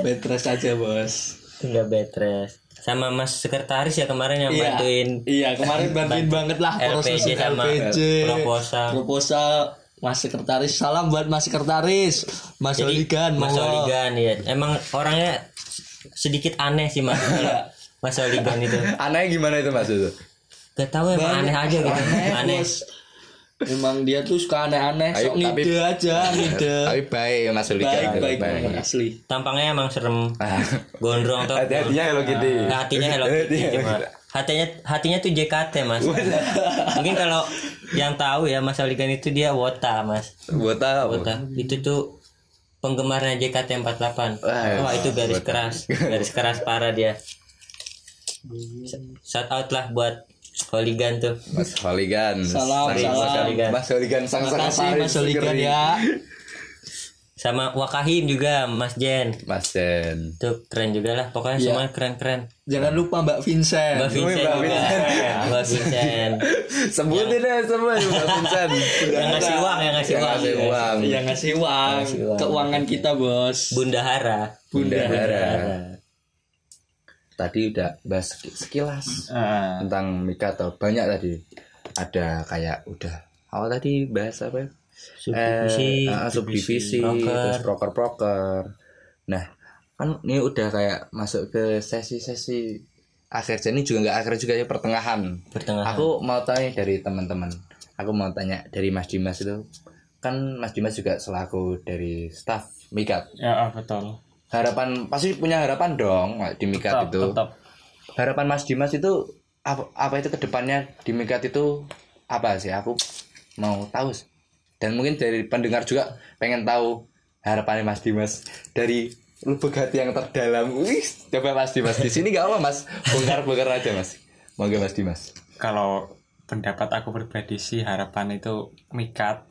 bed rest aja bos. Nggak betres. Sama Mas sekretaris ya kemarin yang Iya. bantuin Iya kemarin bantuin banget lah proses LPG sama LPG. proposal. Proposal Mas sekretaris salam buat Mas sekretaris Mas Jadi Oligan Mas. Oligan ya. Emang orangnya sedikit aneh sih Mas. Mas Oligan itu. aneh gimana itu mas itu Gak tahu emang aneh aja gitu. Aneh, Aneh. Emang dia tuh suka aneh-aneh, Ayo, sok tapi- aja, ngide. tapi baik mas Ulika baik, baik, baik, asli. Tampangnya emang serem. Gondrong tuh. hati-hatinya Hello Kitty Hatinya Hello Kitty Hatinya. Hatinya hatinya tuh JKT Mas. Mungkin kalau yang tahu ya Mas Oligan itu dia Wota Mas. apa Wota. Itu tuh penggemarnya JKT48. Wah, Wah, itu garis Wota. keras. Garis keras parah dia. Shout out lah buat Holigan tuh. Mas Holigan Salam, Sang- salam. Sang- Mas Holigan sang Terima kasih Mas Oligan keren. ya. Sama Wakahim juga Mas Jen. Mas Jen Tuh keren juga lah. Pokoknya Iya. semua keren-keren. Jangan lupa Mbak Vincent. Mbak Vincent Mbak juga. Mbak Vincent. sebutin deh semua Mas Vincent yang ngasih uang, yang ngasih Yang uang. ngasih uang Yang ngasih uang, Ngasih uang. keuangan kita bos. Bunda Hara. Bunda Hara tadi udah bahas seki- sekilas Ah, tentang Mika atau banyak tadi. Ada kayak udah awal tadi bahas apa? Ya? Subdivisi, eh, ah, subdivisi terus proker proker nah kan ini udah kayak masuk ke sesi-sesi akhir ini juga nggak akhir juga ya pertengahan. Pertengahan. aku mau tanya dari teman-teman. Aku mau tanya dari Mas Dimas itu. Kan Mas Dimas juga selaku dari staff Mikat ya ah, betul harapan pasti punya harapan dong di Mikat tetap itu. tetap. Harapan Mas Dimas itu apa, apa itu ke depannya di Mikat itu apa sih? Aku mau tahu sih. dan mungkin dari pendengar juga pengen tahu harapannya Mas Dimas dari lubuk hati yang terdalam. Wih coba Mas Dimas di sini gak apa Mas. Bongkar bongkar aja Mas. Monggo Mas Dimas. Kalau pendapat aku pribadi sih harapan itu mikat.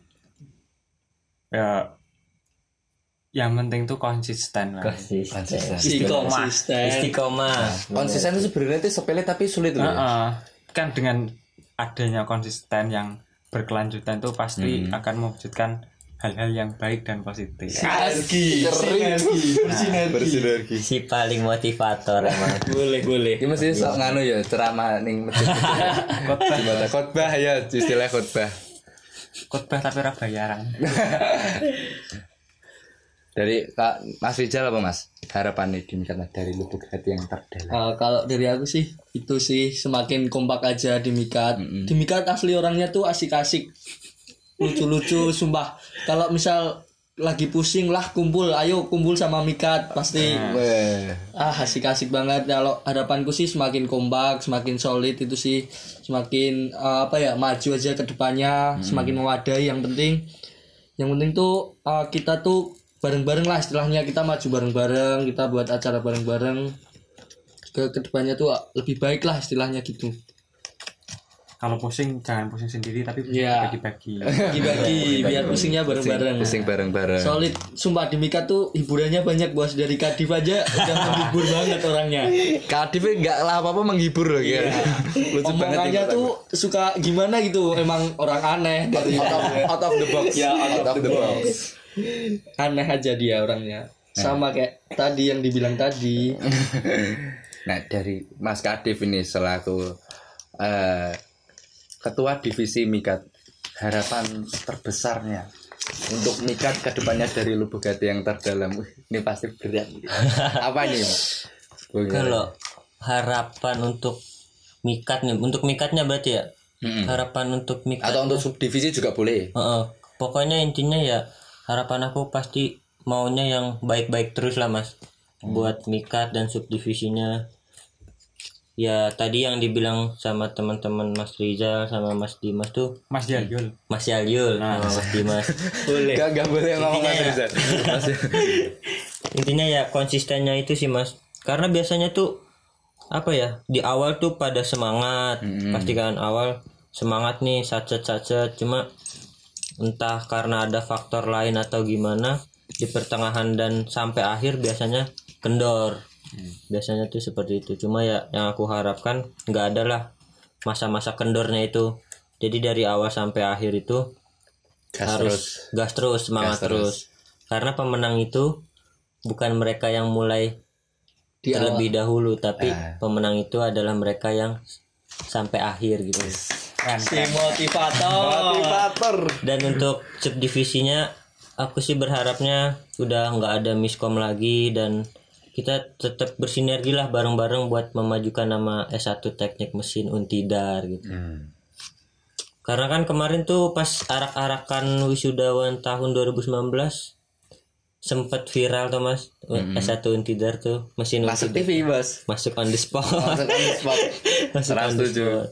Ya yang penting tuh konsisten lah Konsisten. konsisten Si konsisten. Istiqomah. konsisten itu sebenarnya itu sepele tapi sulit loh ya. Heeh. kan dengan adanya konsisten yang berkelanjutan itu pasti akan mewujudkan hal-hal yang baik dan positif Sinergi, sinergi, bersinergi. bersinergi Si paling motivator emang. Boleh, boleh. ini mesti sok nganu ya ceramah ning masjid khotbah khotbah ya istilah khotbah khotbah tapi ora bayaran dari Kak Mas Rizal apa Mas harapan nih dimikatnya dari lubuk hati yang terdalam Uh, kalau dari aku sih itu sih semakin kompak aja di Mikat. Di Mikat asli orangnya tuh asik-asik, lucu-lucu, sumpah. Kalau misal lagi pusing lah kumpul, ayo kumpul sama Mikat pasti Weh, ah asik-asik banget. Kalau harapanku sih semakin kompak, semakin solid itu sih semakin uh, apa ya maju aja ke depannya, semakin mewadai. Yang penting, yang penting tuh uh, kita tuh bareng-bareng lah istilahnya kita maju bareng-bareng, kita buat acara bareng-bareng. Ke ke depannya tuh lebih baik lah istilahnya gitu. Kalau pusing jangan pusing sendiri tapi pusing Iya. bagi-bagi Bagi-bagi biar pusingnya bareng-bareng. pusing bareng-bareng. Solid, sumpah di Mika tuh hiburannya banyak bos. Dari Kadif aja udah menghibur banget orangnya. Kadif nggak lah apa apa menghibur loh ya. Lucu banget Omongannya tuh suka gimana gitu, emang orang aneh dari out of, out of the box. Ya, out of the box aneh aja dia orangnya. Sama kayak tadi yang dibilang tadi. nah dari Mas Kadif ini selaku eh, ketua divisi Mikat harapan terbesarnya untuk Mikat ke depannya dari lubuk hati yang terdalam ini pasti berat apa nih? Kalau harapan untuk mikat nih, untuk mikatnya berarti ya. Mm-mm. Harapan untuk mikat. atau untuk subdivisi juga boleh Heeh. pokoknya intinya ya harapan aku pasti maunya yang baik-baik terus lah mas. Buat mikat dan subdivisinya. Ya tadi yang dibilang sama teman-teman Mas Rizal sama Mas Dimas tuh Mas Jaliul Mas Yalyul sama Mas Dimas. Boleh. Gak, gak boleh ngomong Intinya Mas ya. Rizal. Mas- intinya ya konsistennya itu sih mas karena biasanya tuh apa ya di awal tuh pada semangat pasti kan awal semangat nih sacet sacet cuma entah karena ada faktor lain atau gimana di pertengahan dan sampai akhir biasanya kendor. Biasanya tuh seperti itu. Cuma ya yang aku harapkan nggak ada lah masa-masa kendornya itu. Jadi dari awal sampai akhir itu Gas harus gas terus semangat Gas terus. terus. karena pemenang itu bukan mereka yang mulai Di terlebih dahulu tapi Ah. pemenang itu adalah mereka yang sampai akhir gitu keren Si motivator. motivator dan untuk subdivisinya aku sih berharapnya udah nggak ada miskom lagi dan kita tetap bersinergi lah bareng-bareng buat memajukan nama S1 Teknik Mesin Untidar gitu Hmm. karena kan kemarin tuh pas arak-arakan wisudawan tahun 2019 sempat viral tuh mas S1 Untidar tuh mesin masuk Untidar. TV bos masuk on the spot masuk on the spot Masuk Serah on the spot.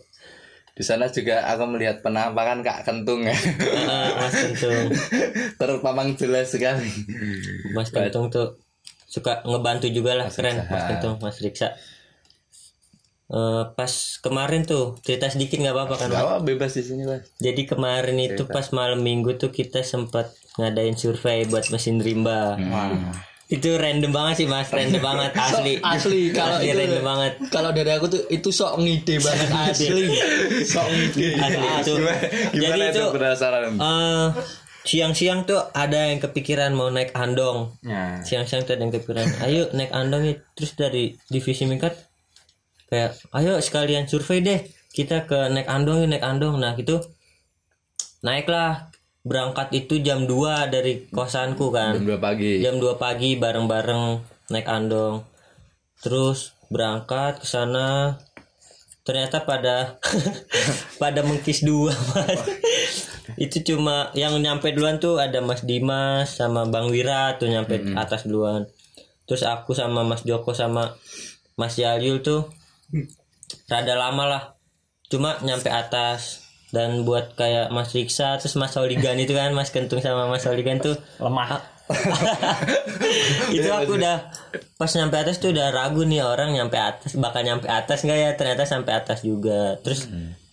Di sana juga aku melihat penampakan Kak Kentung. Ya Ah, mas Kentung. Terpamang jelas sekali. Mas Kentung tuh suka ngebantu juga lah keren Riksa. mas Kentung mas Riksa. Eh, pas kemarin tuh cerita sedikit nggak apa-apa kan Gak Mas? apa bebas di sini lah. Jadi kemarin itu pas malam minggu tuh kita sempat ngadain survei buat mesin rimba itu random banget sih mas. Random banget asli. Asli. Kalau Asli itu random banget. Kalau dari aku tuh itu sok ngide banget. Asli. sok ngide. asli itu. Gimana jadi itu itu penasaran? eh, siang-siang tuh ada yang kepikiran mau naik andong. Ya. Siang-siang tuh ada yang kepikiran ayo naik andong ya terus dari divisi mingkat kayak ayo sekalian survei deh kita ke naik andong yuk naik andong. Nah gitu. Naiklah berangkat itu jam 2 dari kosanku kan. Jam 2 pagi. Jam 2 pagi bareng-bareng naik andong. Terus berangkat ke sana. Ternyata pada pada mengkis dua mas. Itu cuma yang nyampe duluan tuh ada Mas Dimas sama Bang Wira tuh nyampe atas duluan. Terus aku sama Mas Joko sama Mas Yalyul tuh rada lama lah. Cuma nyampe atas dan buat kayak Mas Riksa terus Mas Soligan itu kan Mas Kentung sama Mas Soligan tuh lemah. Itu aku udah pas nyampe atas tuh udah ragu nih orang nyampe atas bakal nyampe atas nggak ya? Ternyata sampai atas juga. Terus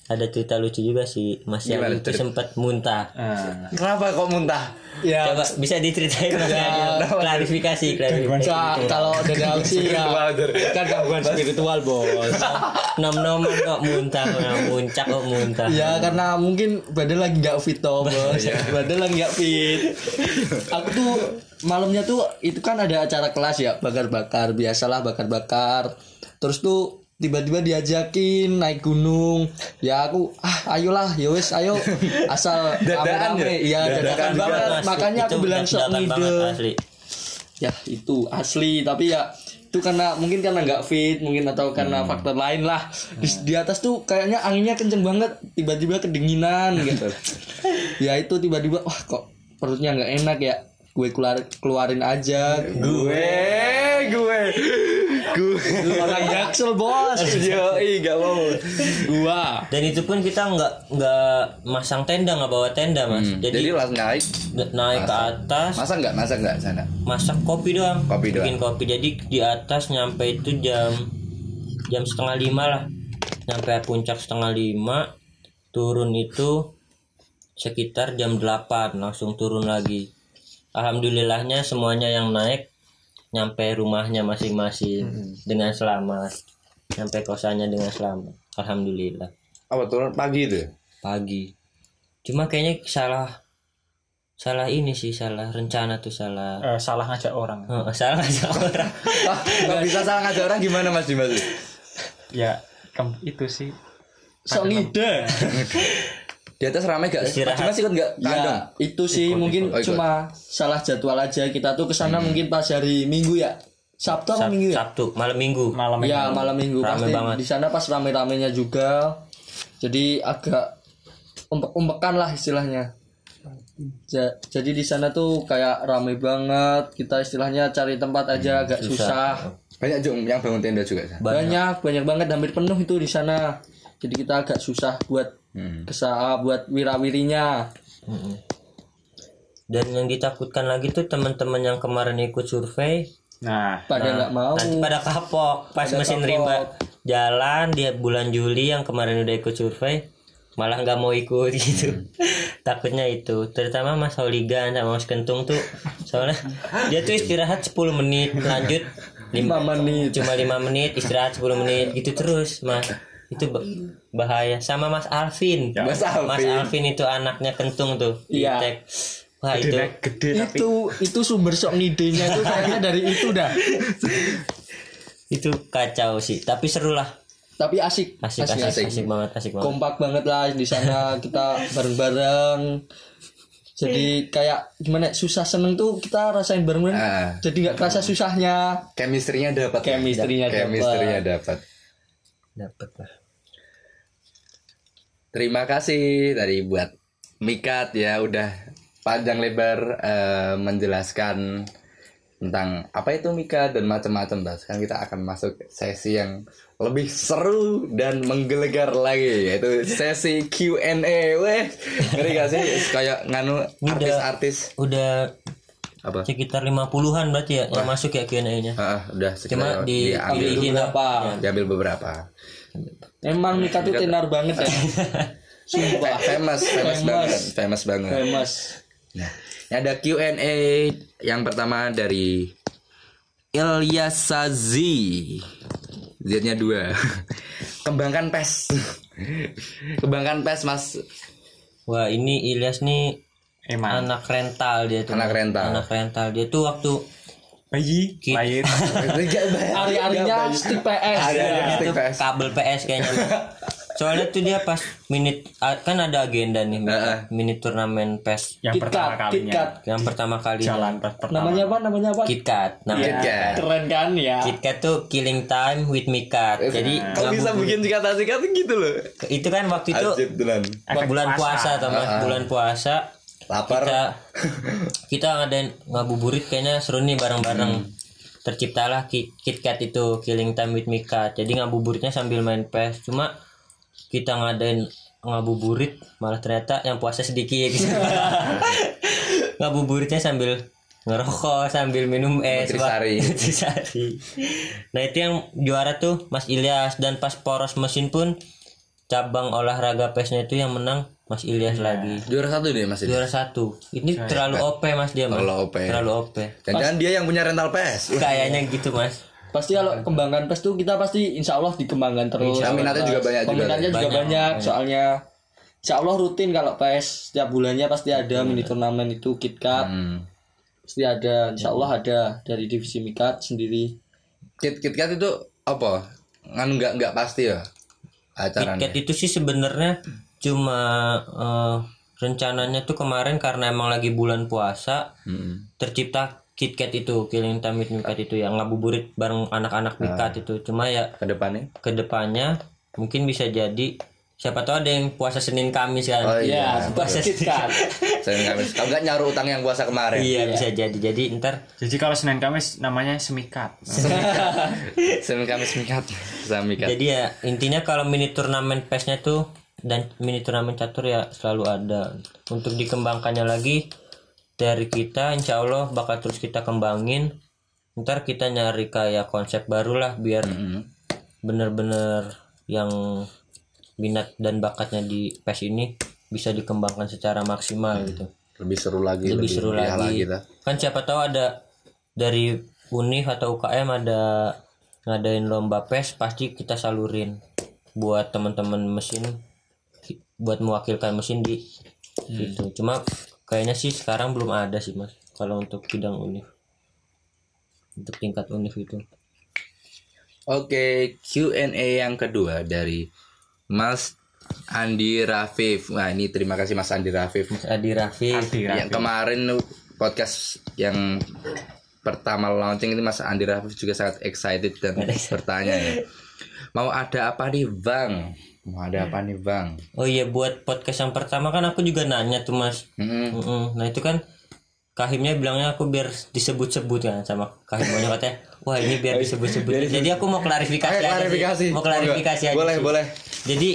ada cerita lucu juga sih Mas Yalyul itu sempat muntah. Ah. kenapa kok muntah? Ya, coba bisa diceritain Mas Yalyul? klarifikasi klarifikasi. Ka- kalau dari aku sih ya kan gangguan spiritual bos. Nom-noman kok muntah kok muncak kok muntah. Ya karena mungkin badan lagi nggak fit toh bos. Badan lagi nggak fit. Aku tuh malamnya tuh itu kan ada acara kelas ya bakar-bakar. Biasalah bakar-bakar. Terus tuh tiba-tiba diajakin naik gunung. Ya aku ah ayolah ya wes ayo. Asal Dadakan rame-rame. Ya? ya Dadakan dadakan banget. Mas, makanya itu aku bilang sok ngide. asli. Ya itu asli. Tapi ya itu karena mungkin karena nggak fit mungkin atau karena faktor lain lah. Di, di atas tuh kayaknya anginnya kenceng banget. Tiba-tiba kedinginan gitu. Ya itu tiba-tiba wah kok perutnya nggak enak ya? Gue keluar keluarin aja. Gue gue gue orang jaksel bos. Yo gak mau. Gua. Dan itu pun kita nggak nggak masang tenda nggak bawa tenda mas. Hmm, jadi jadi, langsung naik. Naik ke atas. Masa nggak? Masa nggak sana? Masak kopi doang. Kopi doang. bikin kopi. Jadi di atas nyampe itu jam jam setengah lima lah. Nyampe puncak setengah lima turun itu sekitar jam 8 langsung turun lagi. Alhamdulillahnya semuanya yang naik nyampe rumahnya masing-masing dengan selamat nyampe kosannya dengan selamat. Alhamdulillah. Apa turun pagi itu? ya? pagi. Cuma kayaknya salah salah ini sih salah rencana tuh salah. Eh, salah ngajak orang. Oh, salah aja orang. Kok bisa salah ngajak orang gimana Mas Dimas? ya kem- itu sih. Sok ngide Di atas rame gak? Mas Istirahat. Dimas ikut gak? Kandang? ya itu sih mungkin ikut. Oh, ikut. cuma salah jadwal aja kita tuh ke sana mungkin pas hari minggu ya sabtu apa Sab- minggu ya Sabtu malam minggu malam ya ini. malam minggu Rame pasti banget. di sana pas rame-ramenya juga jadi agak umpek-umpekan lah istilahnya Ja- jadi di sana tuh kayak rame banget kita istilahnya cari tempat aja agak susah, Banyak juga yang bangun tenda juga. San? banyak banyak banget hampir penuh itu di sana jadi kita agak susah buat Hmm. kesa buat wirawirinya. Mm-mm. dan yang ditakutkan lagi tuh teman-teman yang kemarin ikut survei. Nah pada nggak mau. nanti pada kapok pas Pada mesin kapok. rimba. Jalan dia bulan Juli yang kemarin udah ikut survei malah nggak mau ikut gitu. Takutnya itu. Terutama Mas Holigan sama Mas Kentung tuh. Soalnya dia tuh istirahat 10 menit lanjut. Lima menit. Cuma lima menit istirahat 10 menit gitu terus mas itu ba- bahaya sama Mas Alvin Mas Alvin. Mas Alvin itu anaknya kentung tuh Iya. Cek. wah itu gede, gede tapi itu itu sumber sok ngidenya itu kayaknya dari itu dah itu kacau sih tapi seru lah tapi asik asik asik asik, banget asik banget kompak banget lah di sana kita bareng-bareng jadi kayak gimana ya, susah seneng tuh kita rasain bareng-bareng Ah. jadi nggak kerasa susahnya Chemistry-nya dapat. Chemistry-nya dapat. Chemistry-nya dapat. Dapet lah Terima kasih tadi buat Mikat ya udah panjang lebar eh, menjelaskan tentang apa itu Mika dan macam-macam Bas. Sekarang kita akan masuk sesi yang lebih seru dan menggelegar lagi yaitu sesi Q&A. Weh, ngeri gak sih kayak nganu artis-artis udah apa? sekitar 50-an berarti ya yang masuk ya Q&A-nya Ah, udah cuma sekitar di diambil, beberapa diambil beberapa. emang Mika tuh tenar banget ya sumpah Famous, famous, Famous. banget, famous banget. famous Nah, ada Q&A yang pertama dari Ilyasazi. Z-nya dua. Kembangkan pes. Kembangkan pes mas. wah ini Ilyas nih emang. Anak rental dia tuh. Anak rental. anak rental. Dia tuh waktu bayi? Lahir hari-harinya stick PS. Hari-harinya itu stick PS. kabel PS kayaknya. Soalnya tuh dia pas minute ah, kan ada agenda nih minute turnamen PES. Yang pertama kalinya. KitKat yang pertama kali jalan pas pertama. Namanya apa? Namanya apa? KitKat namanya. KitKat. keren kan ya? KitKat tuh killing time with Mikat jadi Kok bisa ngabubur- bikin singkatan-singkatan gitu loh? itu kan waktu itu Ajib bulan puasa. puasa Mas? bulan puasa Lapar. kita kita ngadain ngabuburit kayaknya seru nih bareng-bareng. Terciptalah Ki- KitKat itu killing time with Mika. Jadi ngabuburitnya sambil main PES cuma kita ngadain ngabuburit malah ternyata yang puasa sedikit. Ngabuburitnya sambil ngerokok sambil minum es. Nutrisari. nah itu yang juara tuh Mas Ilyas. Dan pas poros mesin pun cabang olahraga PES-nya itu yang menang Mas Ilyas lagi. Juara satu deh mas ini. juara satu. Ini terlalu OP mas dia mas. Terlalu OP. terlalu OP Jangan dia yang punya rental PES. kayaknya gitu mas. Pasti kalau kembangkan pes tuh kita pasti insya Allah dikembangkan terus. Peminatnya juga banyak juga. peminatnya juga Banyak, banyak, soalnya insya Allah rutin kalau pes setiap bulannya pasti ada mini turnamen itu KitKat. Hmm. pasti ada. Insya Allah ada dari divisi Mikat sendiri. Kit KitKat itu apa? Ngan nggak nggak pasti ya acaranya. KitKat itu sih sebenarnya cuma eh, rencananya tuh kemarin karena emang lagi bulan puasa Hmm. tercipta KitKat itu killing time with Mikat itu yang ngabuburit bareng anak-anak Mikat itu cuma ya Ke depannya. ke depannya mungkin bisa jadi siapa tahu ada yang puasa Senin Kamis kan Oh, ya iya. pas KitKat Saya nggak mis- Kalau nggak nyaru utang yang puasa kemarin. iya bisa jadi jadi ntar jadi kalau senin kamis namanya semikat Senin Kamis mikat. Sama mikat. Jadi ya intinya kalau mini turnamen PES-nya tuh dan mini turnamen catur ya selalu ada. Untuk dikembangkannya lagi dari kita insya Allah bakal terus kita kembangin. Ntar kita nyari kayak konsep baru lah biar Hmm. bener-bener yang minat dan bakatnya di PES ini bisa dikembangkan secara maksimal gitu lebih seru lagi lebih seru meriah lagi dah. kan siapa tahu ada dari Univ atau UKM ada ngadain lomba PES pasti kita salurin buat teman-teman mesin buat mewakilkan mesin di gitu cuma kayaknya sih sekarang belum ada sih mas kalau untuk bidang Univ untuk tingkat Univ itu Oke, Q&A yang kedua dari Mas Andi Rafif. Wah, ini terima kasih Mas Andi Rafif. Mas Adi Rafif Adi, Yang kemarin podcast yang pertama launching ini Mas Andi Rafif juga sangat excited dan bertanya ya. Mau ada apa nih, Bang? Mau ada apa nih, Bang? oh iya buat podcast yang pertama kan aku juga nanya tuh mas Hmm, Mm-mm. Nah itu kan Kahimnya bilangnya aku biar disebut-sebut kan sama Kahim banyak katanya wah ini biar disebut-sebut jadi aku mau klarifikasi Ayo, aja sih. klarifikasi. mau klarifikasi aja Boleh, sih. boleh. jadi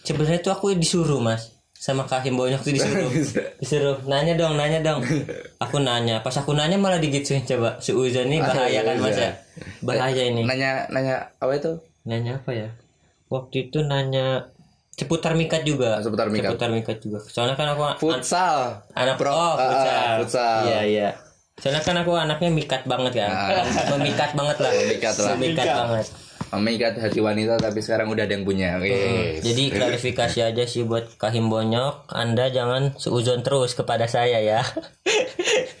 sebenarnya tuh aku disuruh mas sama Kahim banyak tuh disuruh disuruh nanya dong nanya dong aku nanya pas aku nanya malah digituin coba seuzon ini bahaya kan mas ya bahaya ini Nanya nanya apa itu? nanya apa ya waktu itu nanya seputar mikat juga Seputar mikat. seputar mikat juga soalnya kan aku Futsal. anak Pro- oh ah, futsal. futsal. iya iya soalnya kan aku anaknya mikat banget kan memikat banget lah Memikat lah. memikat banget Memikat hati wanita tapi sekarang udah ada yang punya. Oke. jadi klarifikasi aja sih buat kahim bonyok anda jangan seuzon terus kepada saya ya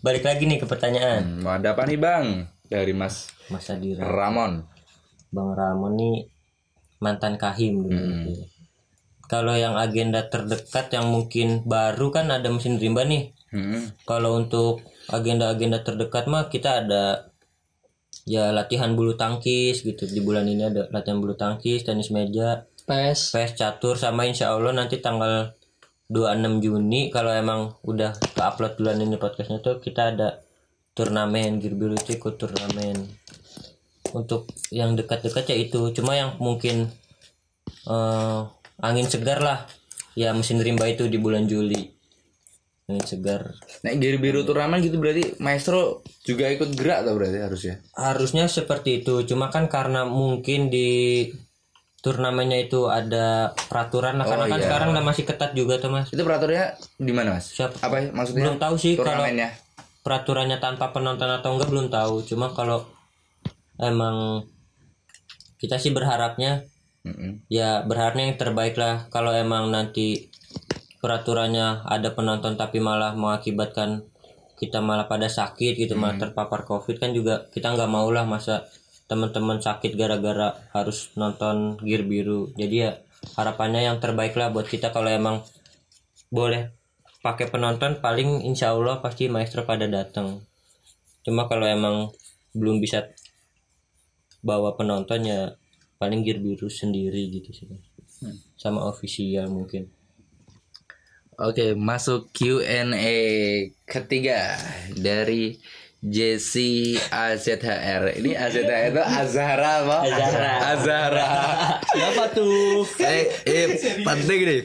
balik lagi nih ke pertanyaan Hmm, mau ada apa nih, Bang? Dari Mas Mas Adira Ramon. Bang Ramon nih mantan kahim dulu gitu. kalau yang agenda terdekat yang mungkin baru kan ada mesin rimba nih. Hmm. Kalau untuk agenda-agenda terdekat mah kita ada ya latihan bulu tangkis gitu. Di bulan ini ada latihan bulu tangkis tenis meja pes. PS catur sama insya Allah nanti tanggal 26 Juni kalau emang udah ke upload bulan ini podcastnya tuh kita ada turnamen Girbiru itu ikut turnamen untuk yang dekat-dekat ya itu cuma yang mungkin eh, angin segar lah ya mesin rimba itu di bulan Juli angin segar Nah, giri biru turnamen gitu berarti maestro juga ikut gerak tuh berarti harusnya. harusnya seperti itu cuma kan karena mungkin di turnamennya itu ada peraturan karena Oh, kan iya. sekarang udah masih ketat juga tuh mas Itu peraturannya di mana, Mas? Siap. Apa ya maksudnya? belum tahu sih kalau turnamennya. peraturannya tanpa penonton atau enggak belum tahu cuma kalau emang kita sih berharapnya Mm-mm. ya berharapnya yang terbaik lah. Kalau emang nanti peraturannya ada penonton tapi malah mengakibatkan kita malah pada sakit gitu malah terpapar covid kan juga kita nggak mau lah masa teman-teman sakit gara-gara harus nonton gear biru. Jadi ya harapannya yang terbaik lah buat kita. Kalau emang boleh pakai penonton paling insya Allah pasti maestro pada datang. Cuma kalau emang belum bisa bawa penonton ya paling gear biru sendiri gitu sih sama official mungkin Oke, masuk Q&A ketiga dari Jesse AZHR. Ini AZHR itu Azhara apa? Azhara. Azhara. siapa tuh eh, eh, penting nih.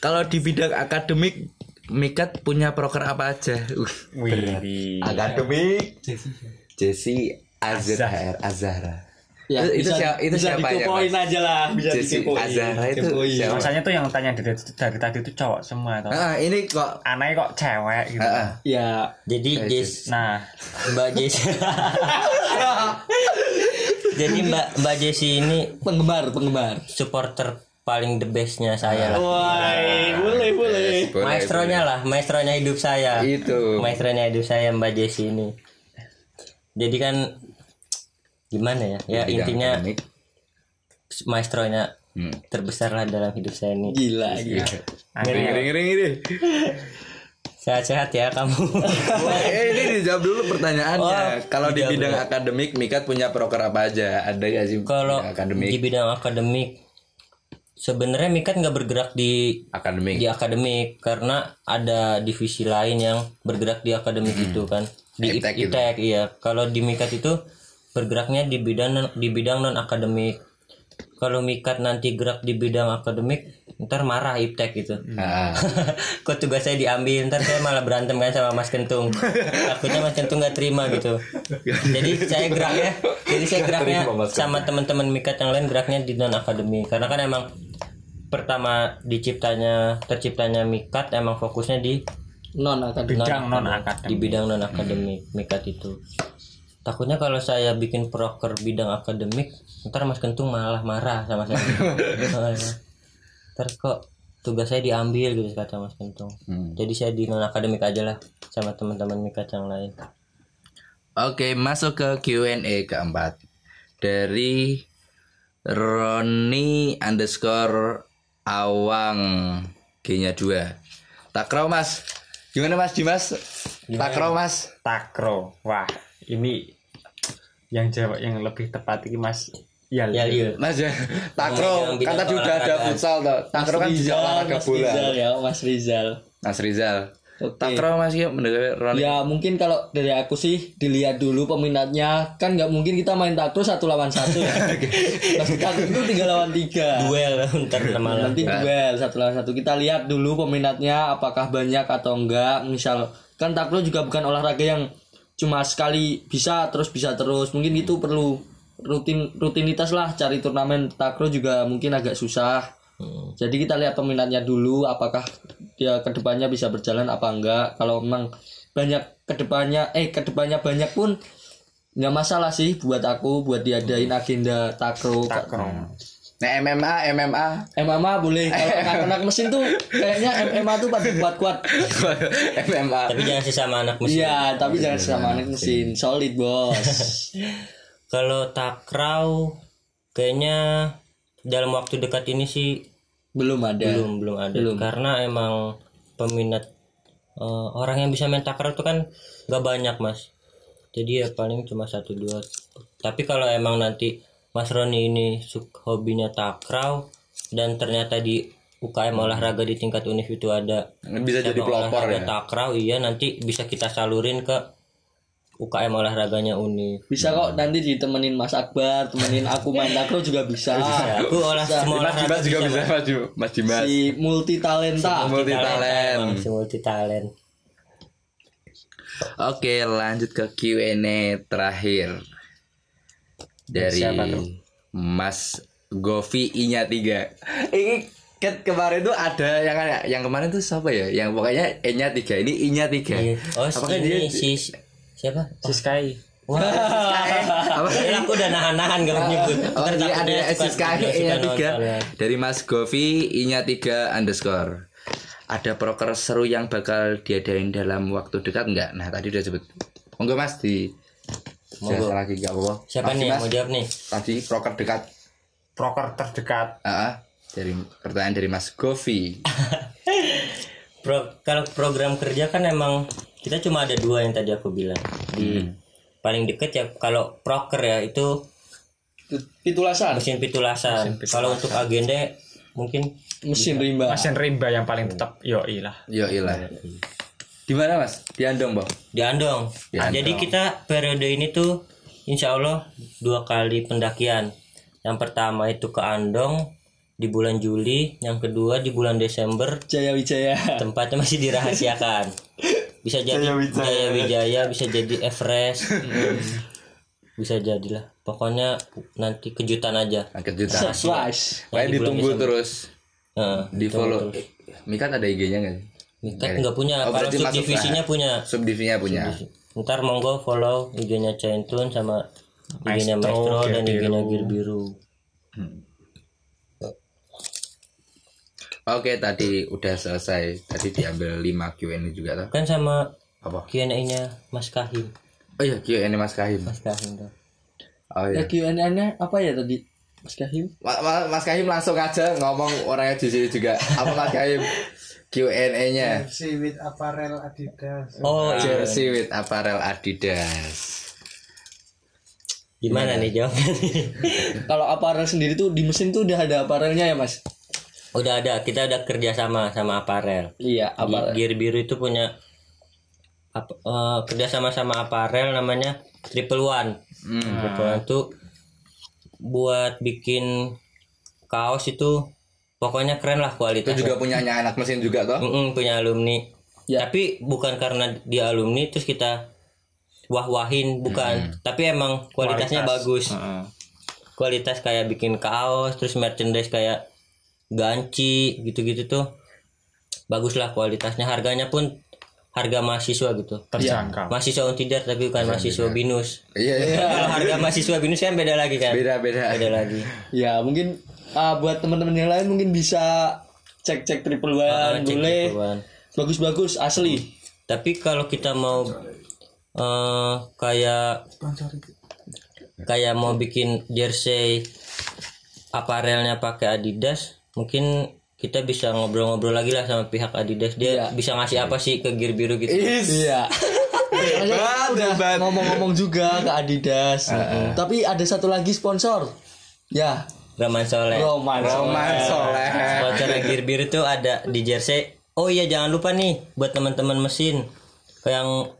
Kalau di bidang akademik Mikat punya proker apa aja? Uh, Wih. akademik. Jesse AZHR Azhara. Ya itu, itu bisa, siapa, itu bisa siapa ya? dikepoin Mas? aja lah bisa Jesse dikepoin Azhara itu siapa? Rasanya tuh yang tanya dari, dari tadi itu cowok semua tuh. Ah, ini kok Anaknya kok cewek gitu. Ah, ah. ya jadi Eh, Jess Nah, Mbak Jess jadi Mbak Mbak Jessi ini penggemar penggemar supporter paling the bestnya saya lah wah boleh boleh Boleh, maestronya lah maestronya hidup saya Itu. maestronya hidup saya Mbak Jessi ini jadi kan gimana ya ya Bidang intinya akademik. maestronya Hmm. terbesar lah dalam hidup saya ini gila gila Ngeri ngeri ngeri ngeri. sehat-sehat ya kamu Wah, eh, ini dijawab dulu pertanyaannya. Oh, Kalau di bidang dulu. akademik, Mikat punya proker apa aja? Ada ya sih kalau akademik? di bidang akademik sebenarnya Mikat nggak bergerak di akademik. di akademik karena ada divisi lain yang bergerak di akademik itu kan di Iptek gitu. IPTEK iya kalau di Mikat itu bergeraknya di bidang di bidang non akademik kalau mikat nanti gerak di bidang akademik ntar marah iptek gitu. Nah, kok tugas saya diambil ntar saya malah berantem kan sama Mas Kentung. Takutnya Mas Kentung nggak terima gitu. Jadi saya geraknya jadi saya geraknya sama teman-teman mikat yang lain geraknya di non akademi karena kan emang pertama diciptanya terciptanya mikat emang fokusnya di non akademik bidang non di akademik bidang non akademik mikat itu takutnya kalau saya bikin proker bidang akademik ntar Mas Kentung malah marah sama saya. Oh, ya. ntar kok tugas saya diambil gitu kata Mas Kentung. Hmm. jadi saya di non akademik aja lah sama teman-teman mikat yang lain. Oke, masuk ke Q&A keempat. Dari Roni underscore Awang G-nya 2 Takraw mas. Gimana mas? Dimas? Takraw mas. Takro wah ini yang jawab yang lebih tepat ini mas. Ya ya Lil Mas ya. Yang Takraw bidang kan tadi udah ada futsal tuh Takraw kan bisa olahraga Mas bola. Rizal ya Mas Rizal. Mas Rizal. Oke. Takraw mas Roni. Ya mungkin kalau dari aku sih dilihat dulu peminatnya. Kan nggak mungkin kita main takro satu lawan satu. Ya. Pasti takro itu tiga lawan tiga. duel. Ntar malam Nanti duel satu lawan satu. Kita lihat dulu peminatnya apakah banyak atau enggak. Misal kan takro juga bukan olahraga yang cuma sekali bisa terus bisa terus. Mungkin itu perlu rutin rutinitas lah cari turnamen takro juga mungkin agak susah. Hmm. Jadi kita lihat peminatnya dulu apakah dia ke depannya bisa berjalan apa enggak. Kalau memang banyak ke depannya eh ke depannya banyak pun nggak masalah sih buat aku buat diadain agenda takro. takro Nah MMA MMA MMA boleh. Kalau anak-anak mesin tuh kayaknya MMA tuh pada kuat. Kuat. MMA tapi jangan sesama anak mesin. Iya tapi jangan sama anak mesin. Solid bos. kalau takraw kayaknya dalam waktu dekat ini sih Belum ada. belum belum ada. Karena emang peminat eh, orang yang bisa main takraw itu kan nggak banyak mas. Jadi ya paling cuma satu dua. Tapi kalau emang nanti mas Roni ini suka hobinya takraw dan ternyata di UKM olahraga di tingkat univ itu ada. Bisa jadi pelopor olahraga ya? takraw iya nanti bisa kita salurin ke UKM olahraganya univ. Bisa kok nanti ditemenin Mas Akbar, temenin aku main takro juga bisa. Ya, aku olah semua Mas olahraga Dimas juga bisa, bisa Mas. Dimas. Mas Dimas. Si multi talenta. multi Emang, talent si multi talent Oke, lanjut ke Q&A terakhir dari Siapa tuh? Mas Govi I-nya 3. Ini kan kemarin tuh ada yang yang kemarin tuh siapa ya? Yang pokoknya E-nya 3, ini I-nya 3. Iya. Oh, Apakah ini dia si siapa? si Sky Wah, apa Padahal aku udah nahan-nahan gak nyebut. Oh, Ntar jadi takutnya ada suka- SSK suka I-nya 3 ya. dari Mas Govi I-nya 3 underscore. Ada proker seru yang bakal diadain dalam waktu dekat enggak? Nah, tadi udah sebut. Monggo Mas di Monggo. Lagi enggak apa-apa. Siapa Masih, nih yang Mas? mau jawab nih? Tadi proker dekat proker terdekat Ah, ah. dari pertanyaan dari Mas Govi. Pro, kalau program kerja kan emang kita cuma ada dua yang tadi aku bilang. Di paling deket ya kalau proker ya itu Pitulasan. mesin pitulasan. Kalau untuk agenda mungkin Mesin rimba. mesin rimba yang paling tetap yo lah Yo ilah. Di mana Mas? Di Andong, Bang. di Andong. Di Andong. Jadi kita periode ini tuh insya Allah dua kali pendakian. Yang pertama itu ke Andong di bulan Juli, yang kedua di bulan Desember Jaya Wijaya. tempatnya masih dirahasiakan. Bisa jadi Jaya Wijaya, bisa jadi Everest. bisa jadilah. Pokoknya nanti kejutan aja. Nah, kejutan. Surprise. Kayak di bulan ditunggu Desember. terus. Nah, Di follow. Mikat ada IG-nya enggak sih? Mikat nggak punya. Oh, Kalau masuk subdivisinya punya. Subdivisinya punya. Ntar monggo follow IG-nya Caintun sama IG-nya Maestro, Maestro dan IG-nya Biru. Gear Biru. Oke, tadi udah selesai. Tadi diambil 5 Q&A juga tuh. Kan sama Apa? Q&A-nya Mas Kahim. Oh iya, Q&A Mas Kahim. Mas Kahim tuh. Oh Ya iya. Q&A-nya apa ya tadi? Mas Kahim? Ma- ma- Mas Kahim langsung aja ngomong orangnya di sini juga. Apa Mas Kahim? Q&A-nya. jersey with apparel Adidas. Oh iya. Jersey with apparel Adidas. Gimana nih jawabnya? Kalau aparel sendiri tuh di mesin tuh udah ada aparelnya ya mas? Udah ada, kita udah kerja sama sama aparel. Iya aparel. Gear Biru itu punya ap- eh, kerja sama sama aparel namanya Triple One. Hmm. Triple One tuh buat bikin kaos itu pokoknya keren lah Itu kualitasnya juga punyanya anak mesin juga toh. Mm-mm, punya alumni. Ya. tapi bukan karena dia alumni terus kita wah-wahin bukan. Tapi emang kualitasnya bagus. Heeh. kualitas kayak bikin kaos terus merchandise kayak ganci gitu-gitu tuh. Bagus lah kualitasnya. Harganya pun harga mahasiswa gitu. Terjangkau. Mahasiswa untidar tapi bukan mahasiswa binus. Iya, iya. kalau harga mahasiswa binus kan beda lagi kan? Beda beda. beda lagi. Ya mungkin ah, buat teman-teman yang lain mungkin bisa cek-cek triple one Ah, cek boleh. duluan. Bagus-bagus asli. tapi kalau kita mau eh kayak kayak mau bikin jersey aparelnya pakai Adidas mungkin kita bisa ngobrol-ngobrol lagi lah sama pihak Adidas dia bisa ngasih apa sih ke gear biru gitu Iya. Udah ngomong-ngomong juga ke Adidas. Tapi ada satu lagi sponsor. Ya, Raman Soleh Roman. Roman Soleh. sponsor gear biru tuh ada di jersey oh iya jangan lupa nih buat teman-teman mesin yang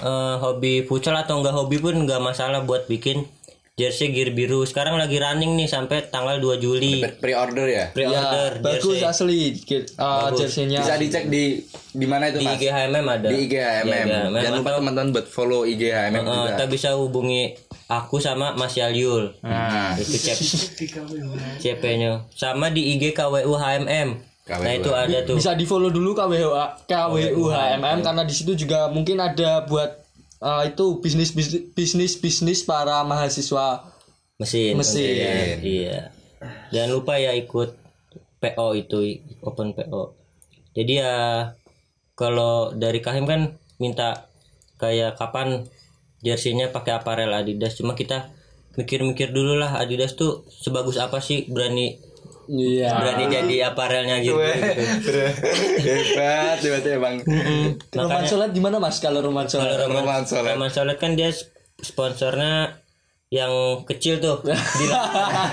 eh, hobi futsal atau enggak hobi pun enggak masalah buat bikin jersey gear biru sekarang lagi running nih sampai tanggal 2 Juli Pre-order ya. pre-order Ya, bagus jersey. asli. Uh, jersey-nya. Bisa dicek di di mana itu di Mas? IG HMM ada Di IG HMM. Iya, HMM. Jangan lupa teman-teman buat follow IG HMM eh, juga. kita bisa hubungi aku sama Mas Yalyul nah itu cep CP nya sama di IG KWU HMM nah KWU. itu ada tuh Bisa di-follow dulu KWU KWU HMM karena di situ juga mungkin ada buat uh, itu bisnis bisnis bisnis para mahasiswa mesin Mesin. iya. Jangan lupa ya ikut PO itu open PO jadi ya kalau dari Kahim kan minta kayak kapan jersey-nya pakai aparel Adidas. Cuma kita mikir-mikir dulu lah Adidas tuh sebagus apa sih berani Iya. berani jadi aparelnya gitu, gitu. Hebat, hebat ya Bang. Roman Solet gimana Mas kalau Roman Solet? Kalau Roman, Roman. Roman kan dia sponsornya yang kecil tuh di, di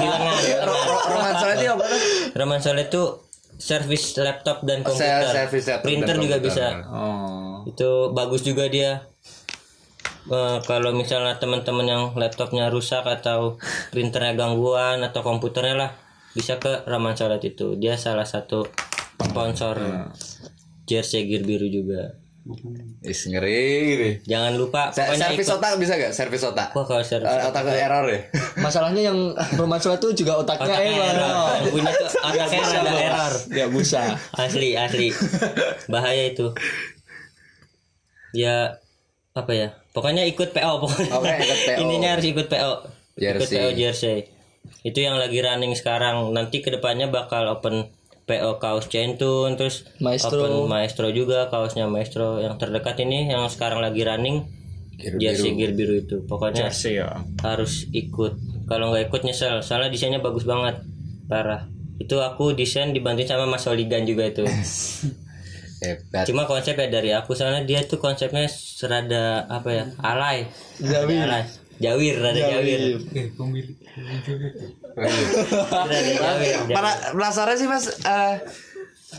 lengan. Ro- Roman Soleh itu apa tuh? Roman Soleh tuh servis laptop dan komputer. servis laptop dan Printer juga komputer. bisa. Oh. Itu bagus juga dia. Eh, kalau misalnya teman-teman yang laptopnya rusak atau printernya gangguan atau komputernya lah bisa ke Roman Soleh itu. Dia salah satu sponsor jersey gear biru juga. Is ngeri. Jangan lupa Se- Servis ikut. otak bisa gak? Servis otak. Wah kalau servis Eh, otak error ya. Masalahnya yang Roman Solet itu juga otaknya Otaknya error. error. Yang punya tuh otaknya rada error. Gak bisa. Asli, asli. Bahaya itu. Ya apa ya? Pokoknya ikut PO pokoknya. Oke, ikut PO. Intinya harus ikut PO. Ikut Jersey. PO jersey. Itu yang lagi running sekarang. Nanti ke depannya bakal open PO kaos Centun terus Maestro. open Maestro juga kaosnya Maestro yang terdekat ini yang sekarang lagi running jersey gear biru itu. Pokoknya jersey ya. harus ikut. Kalau nggak ikut nyesel. Soalnya desainnya bagus banget. Parah. Itu aku desain dibantuin sama Mas Oligan juga itu. Hebat. cuma konsepnya dari aku. Soalnya dia tuh konsepnya serada apa ya alay. Alay jawir rada jawir jawir Para penasaran sih Mas eh,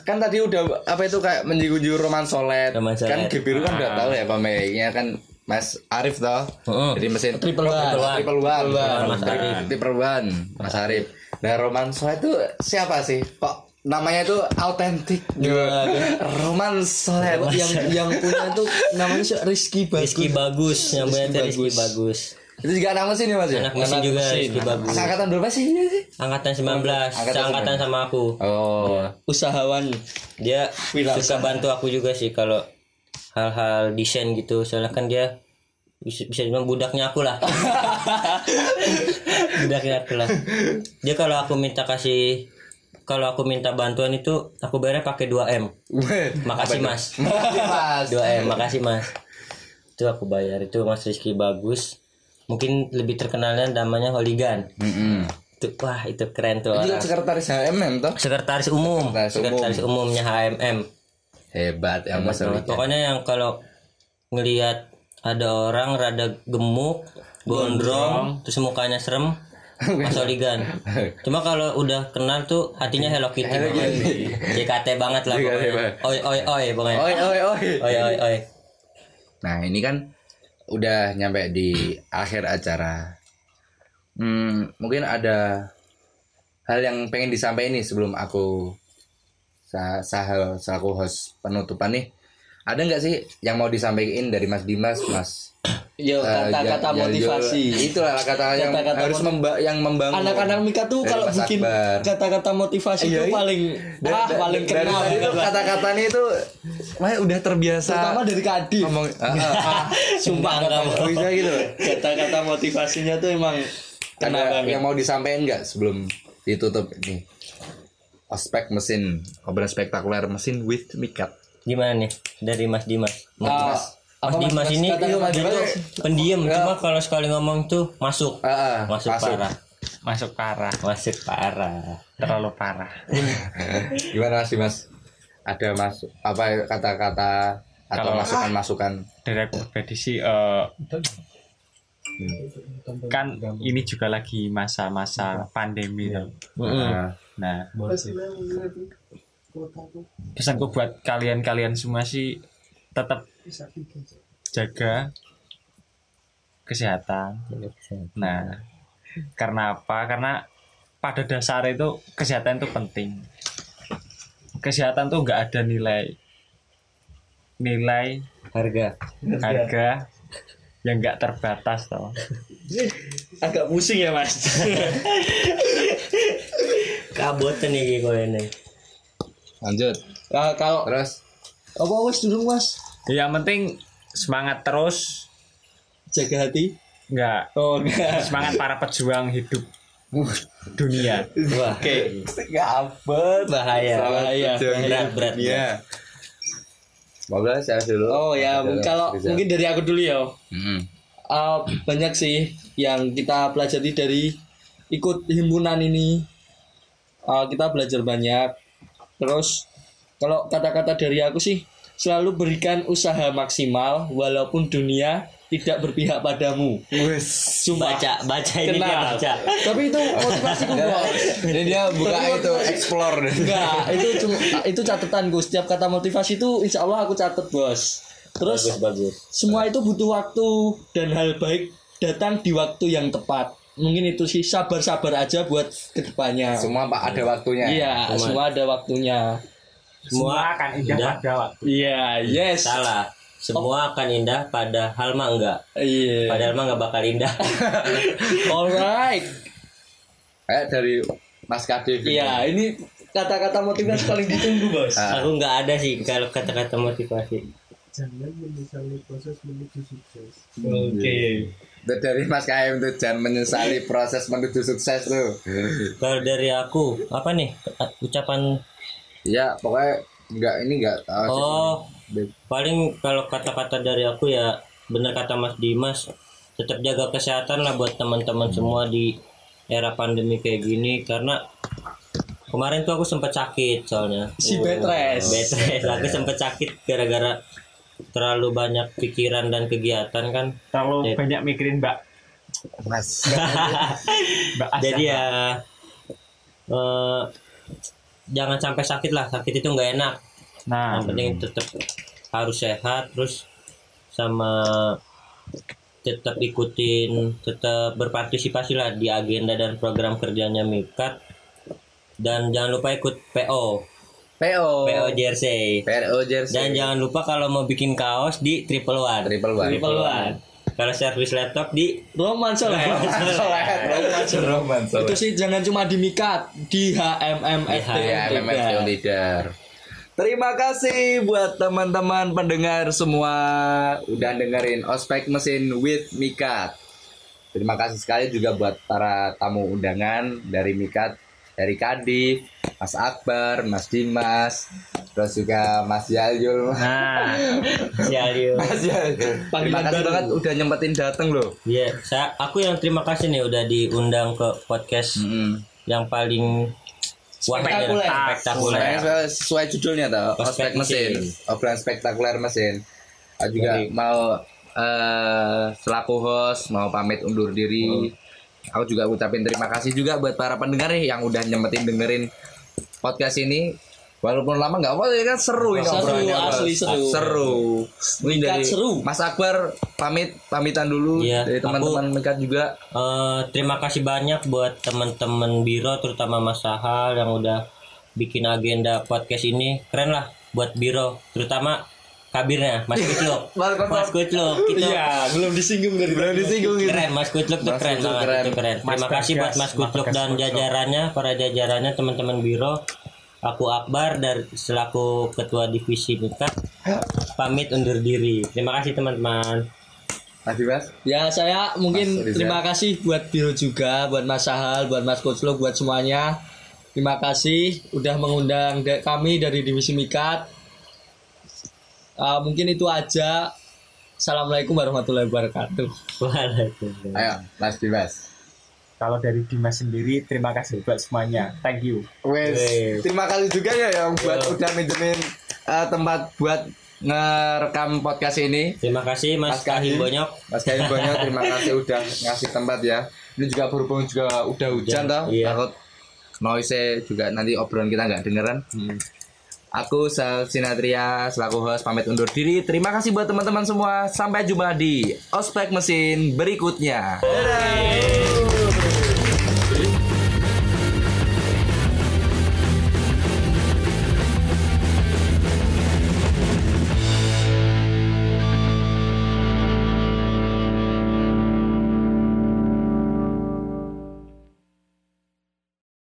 kan tadi udah apa itu kayak menyinggung Roman Solet. Kan Gebiru kan udah tahu ya pemiliknya kan Mas Arif toh. Heeh. Jadi mesin Triple One. Triple One. Mas Arif. Triple One. Mas Arif. Nah Roman Solet itu siapa sih? Kok namanya itu autentik gitu. Roman Solet. yang yang punya itu namanya Rizky Bagus. Rizky bagus yang punya tuh Rizky bagus. Itu juga anak mesin ya Mas ya? anak mesin Anak juga mesin. Rizky bagus. Angkatan berapa sih dia sih? angkatan 19 Angkatan seangkatan sama aku. Oh. Usahawan. dia suka bantu aku juga sih kalau hal-hal desain gitu. Soalnya kan dia bisa bisa dibilang budaknya aku lah. Budaknya aku lah. Dia kalau aku minta kasih kalau aku minta bantuan itu aku bayarnya pakai 2 m. Makasih mas. Mas. 2 m makasih mas. Itu aku bayar. Itu mas Rizky bagus mungkin lebih terkenalnya namanya Holigan Mm-mm. itu wah itu keren tuh Itu orang sekretaris HMM toh? sekretaris umum Sekretaris umum. sekretaris umumnya HMM Hebat ya Mas. Pokoknya yang kalau ngelihat ada orang rada gemuk, gondrong, terus mukanya serem, Mas Oligan. Cuma kalau udah kenal tuh hatinya Hello Kitty. pokoknya. JKT banget lah pokoknya. Oi oi oi pokoknya. Oi oi oi. Oi oi oi. Nah ini kan udah nyampe di akhir acara. Hmm, mungkin ada hal yang pengen disampaikan nih sebelum aku sa sahel selaku host penutupan nih ada nggak sih yang mau disampaikan dari Mas Dimas Mas Yo eh, kata-kata Ya- motivasi. itulah kata yang Kata-kata harus mot- memba yang membangun Anak-anak Mika tuh Dari kalau Mas bikin kata-kata motivasi Iya, itu iya. paling Da- ah paling dari kenal. tadi tuh kata-katanya itu makanya udah terbiasa Terutama dari Kadif. ngomong ah, ah, Ah, sumpah kata, bisa gitu kata-kata motivasinya tuh emang ada yang mau disampaikan nggak sebelum ditutup ini ospek mesin obrolan spektakuler mesin with mikat Gimana nih? Dari Mas Dimas? Mas apa, Dimas ini tuh pendiam, cuma kalau sekali ngomong tuh masuk. ah, ah, Masuk, parah. masuk parah. Masuk parah. terlalu parah. Gimana mas Dimas? Ada masuk apa kata-kata atau masukan-masukan? dari aku pribadi sih eh, kan ini juga lagi masa-masa pandemi tuh. Ah, nah pesanku buat kalian-kalian semua sih tetap jaga kesehatan nah karena apa karena pada dasarnya itu kesehatan itu penting kesehatan tuh nggak ada nilai nilai Harga. harga yang nggak terbatas toh agak pusing ya mas. Kabotan nih kok ini. Lanjut Nah, kalau terus apa wes dulu mas yang penting semangat terus jaga hati. nggak Oh enggak. semangat para pejuang hidup dunia Oke. bahaya. Bahaya. Berat, berat. ya saya dulu Oh ya, kalau Rizal. mungkin dari aku dulu ya. Mm-mm. Uh, banyak sih yang kita pelajari dari ikut himpunan ini. Uh, kita belajar banyak. Terus kalau kata-kata dari aku sih selalu berikan usaha maksimal walaupun dunia tidak berpihak padamu. Sumpah. Baca, baca ini dia baca. Tapi itu motivasiku bos. ini dia buka Tapi itu explore Enggak, itu cuma itu catatanku. Setiap kata motivasi itu insya Allah aku catat bos. Terus Bagus, bagus. semua itu butuh waktu dan hal baik datang di waktu yang tepat. Mungkin itu sih sabar-sabar aja buat ke depannya. semua pak ada waktunya Iya, semua ada waktunya. Semua akan indah indah. pada waktu Iya, yes. Salah. Semua akan indah pada hal mah enggak. Iya. Padahal mah enggak bakal indah. Alright. kayak dari Mas Kadif. Iya, ini kata-kata motivasi paling ditunggu, Bos. Ah. Aku enggak ada sih kalau kata-kata motivasi. Jangan menyesali proses menuju sukses. Oke. Itu dari Mas KM tuh jangan menyesali proses menuju sukses tuh Kalau dari aku, apa nih ucapan ya pokoknya enggak ini enggak tahu sih. Oh, paling kalau kata-kata dari aku ya benar kata Mas Dimas, tetap jaga kesehatan lah buat teman-teman semua di era pandemi kayak gini karena kemarin tuh aku sempat sakit soalnya. Si Betres. Betres, aku sempat sakit gara-gara terlalu banyak pikiran dan kegiatan kan. terlalu Iya. banyak mikirin mbak Mas mbak Asya. Jadi ya eh, jangan sampai sakit lah, sakit itu nggak enak. nah yang penting tetap harus sehat terus sama tetap ikutin tetap berpartisipasi lah di agenda dan program kerjanya Mikat dan jangan lupa ikut PO PO PO jersey. PO jersey. Dan jangan lupa kalau mau bikin kaos di triple one. Triple one. Triple one. kalau servis laptop di Roman Soleh. Roman Itu sih jangan cuma di Mikat, di HMMFT. ya. MMS yang leader. Terima kasih buat teman-teman pendengar semua udah dengerin ospek mesin with Mikat. Terima kasih sekali juga buat para tamu undangan dari Mikat, dari Kadif, Mas Akbar, Mas Dimas, terus juga Mas Yalyul. nah Sialio Mas Yalyul. Terima kasih baru. banget udah nyempetin dateng loh. Iya, saya aku yang terima kasih nih udah diundang ke podcast Mm-mm. yang paling Spektakuler. spektakuler. Sesuai, sesuai judulnya tau, Ospek ospek mesin, obrolan spektakuler mesin. Aku juga Jadi- mau eh selaku host mau pamit undur diri. Aku juga ucapin terima kasih juga buat para pendengar nih yang udah nyempetin dengerin podcast ini. Walaupun lama nggak apa ya kan seru ini Seru, obrolannya, Bos. asli seru. Seru. Mungkin dari seru. Mas Akbar pamit pamitan dulu Iya, dari teman-teman Mikat juga. Eh, terima kasih banyak buat teman-teman biro terutama Mas Sahal yang udah bikin agenda podcast ini keren lah buat biro terutama kabirnya Mas Kutluk Mas Kutluk. Kutluk kita Iya, belum disinggung dari Belum disinggung gitu. keren Mas Kutluk tuh keren Kutluk banget keren. itu keren terima kasih buat Mas Kutluk dan Kutluk. jajarannya para jajarannya teman-teman biro aku Akbar dari selaku ketua divisi Mikat pamit undur diri terima kasih teman-teman Masih Mas. Ya saya mungkin terima kasih buat Biro juga, buat Mas Sahal, buat Mas Kuclo, buat semuanya. Terima kasih udah mengundang da- kami dari Divisi Mikat. Ah, mungkin itu aja. Assalamualaikum warahmatullahi wabarakatuh. Waalaikumsalam. Ayo, Mas Dimas. Kalau dari Dimas sendiri, terima kasih buat semuanya. Thank you. Wes, terima kasih juga ya yang buat udah minjemin eh, tempat buat ngerekam podcast ini. terima kasih Mas, Mas Kahim. Kahim Bonyok Mas Kayu banyak terima kasih udah ngasih tempat ya. Ini juga berhubung juga udah hujan toh. iya. Takut noise juga nanti obrolan kita nggak dengeran. Aku Sal Sinatria selaku host pamit undur diri. Terima kasih buat teman-teman semua. Sampai jumpa di ospek mesin berikutnya. Dadah.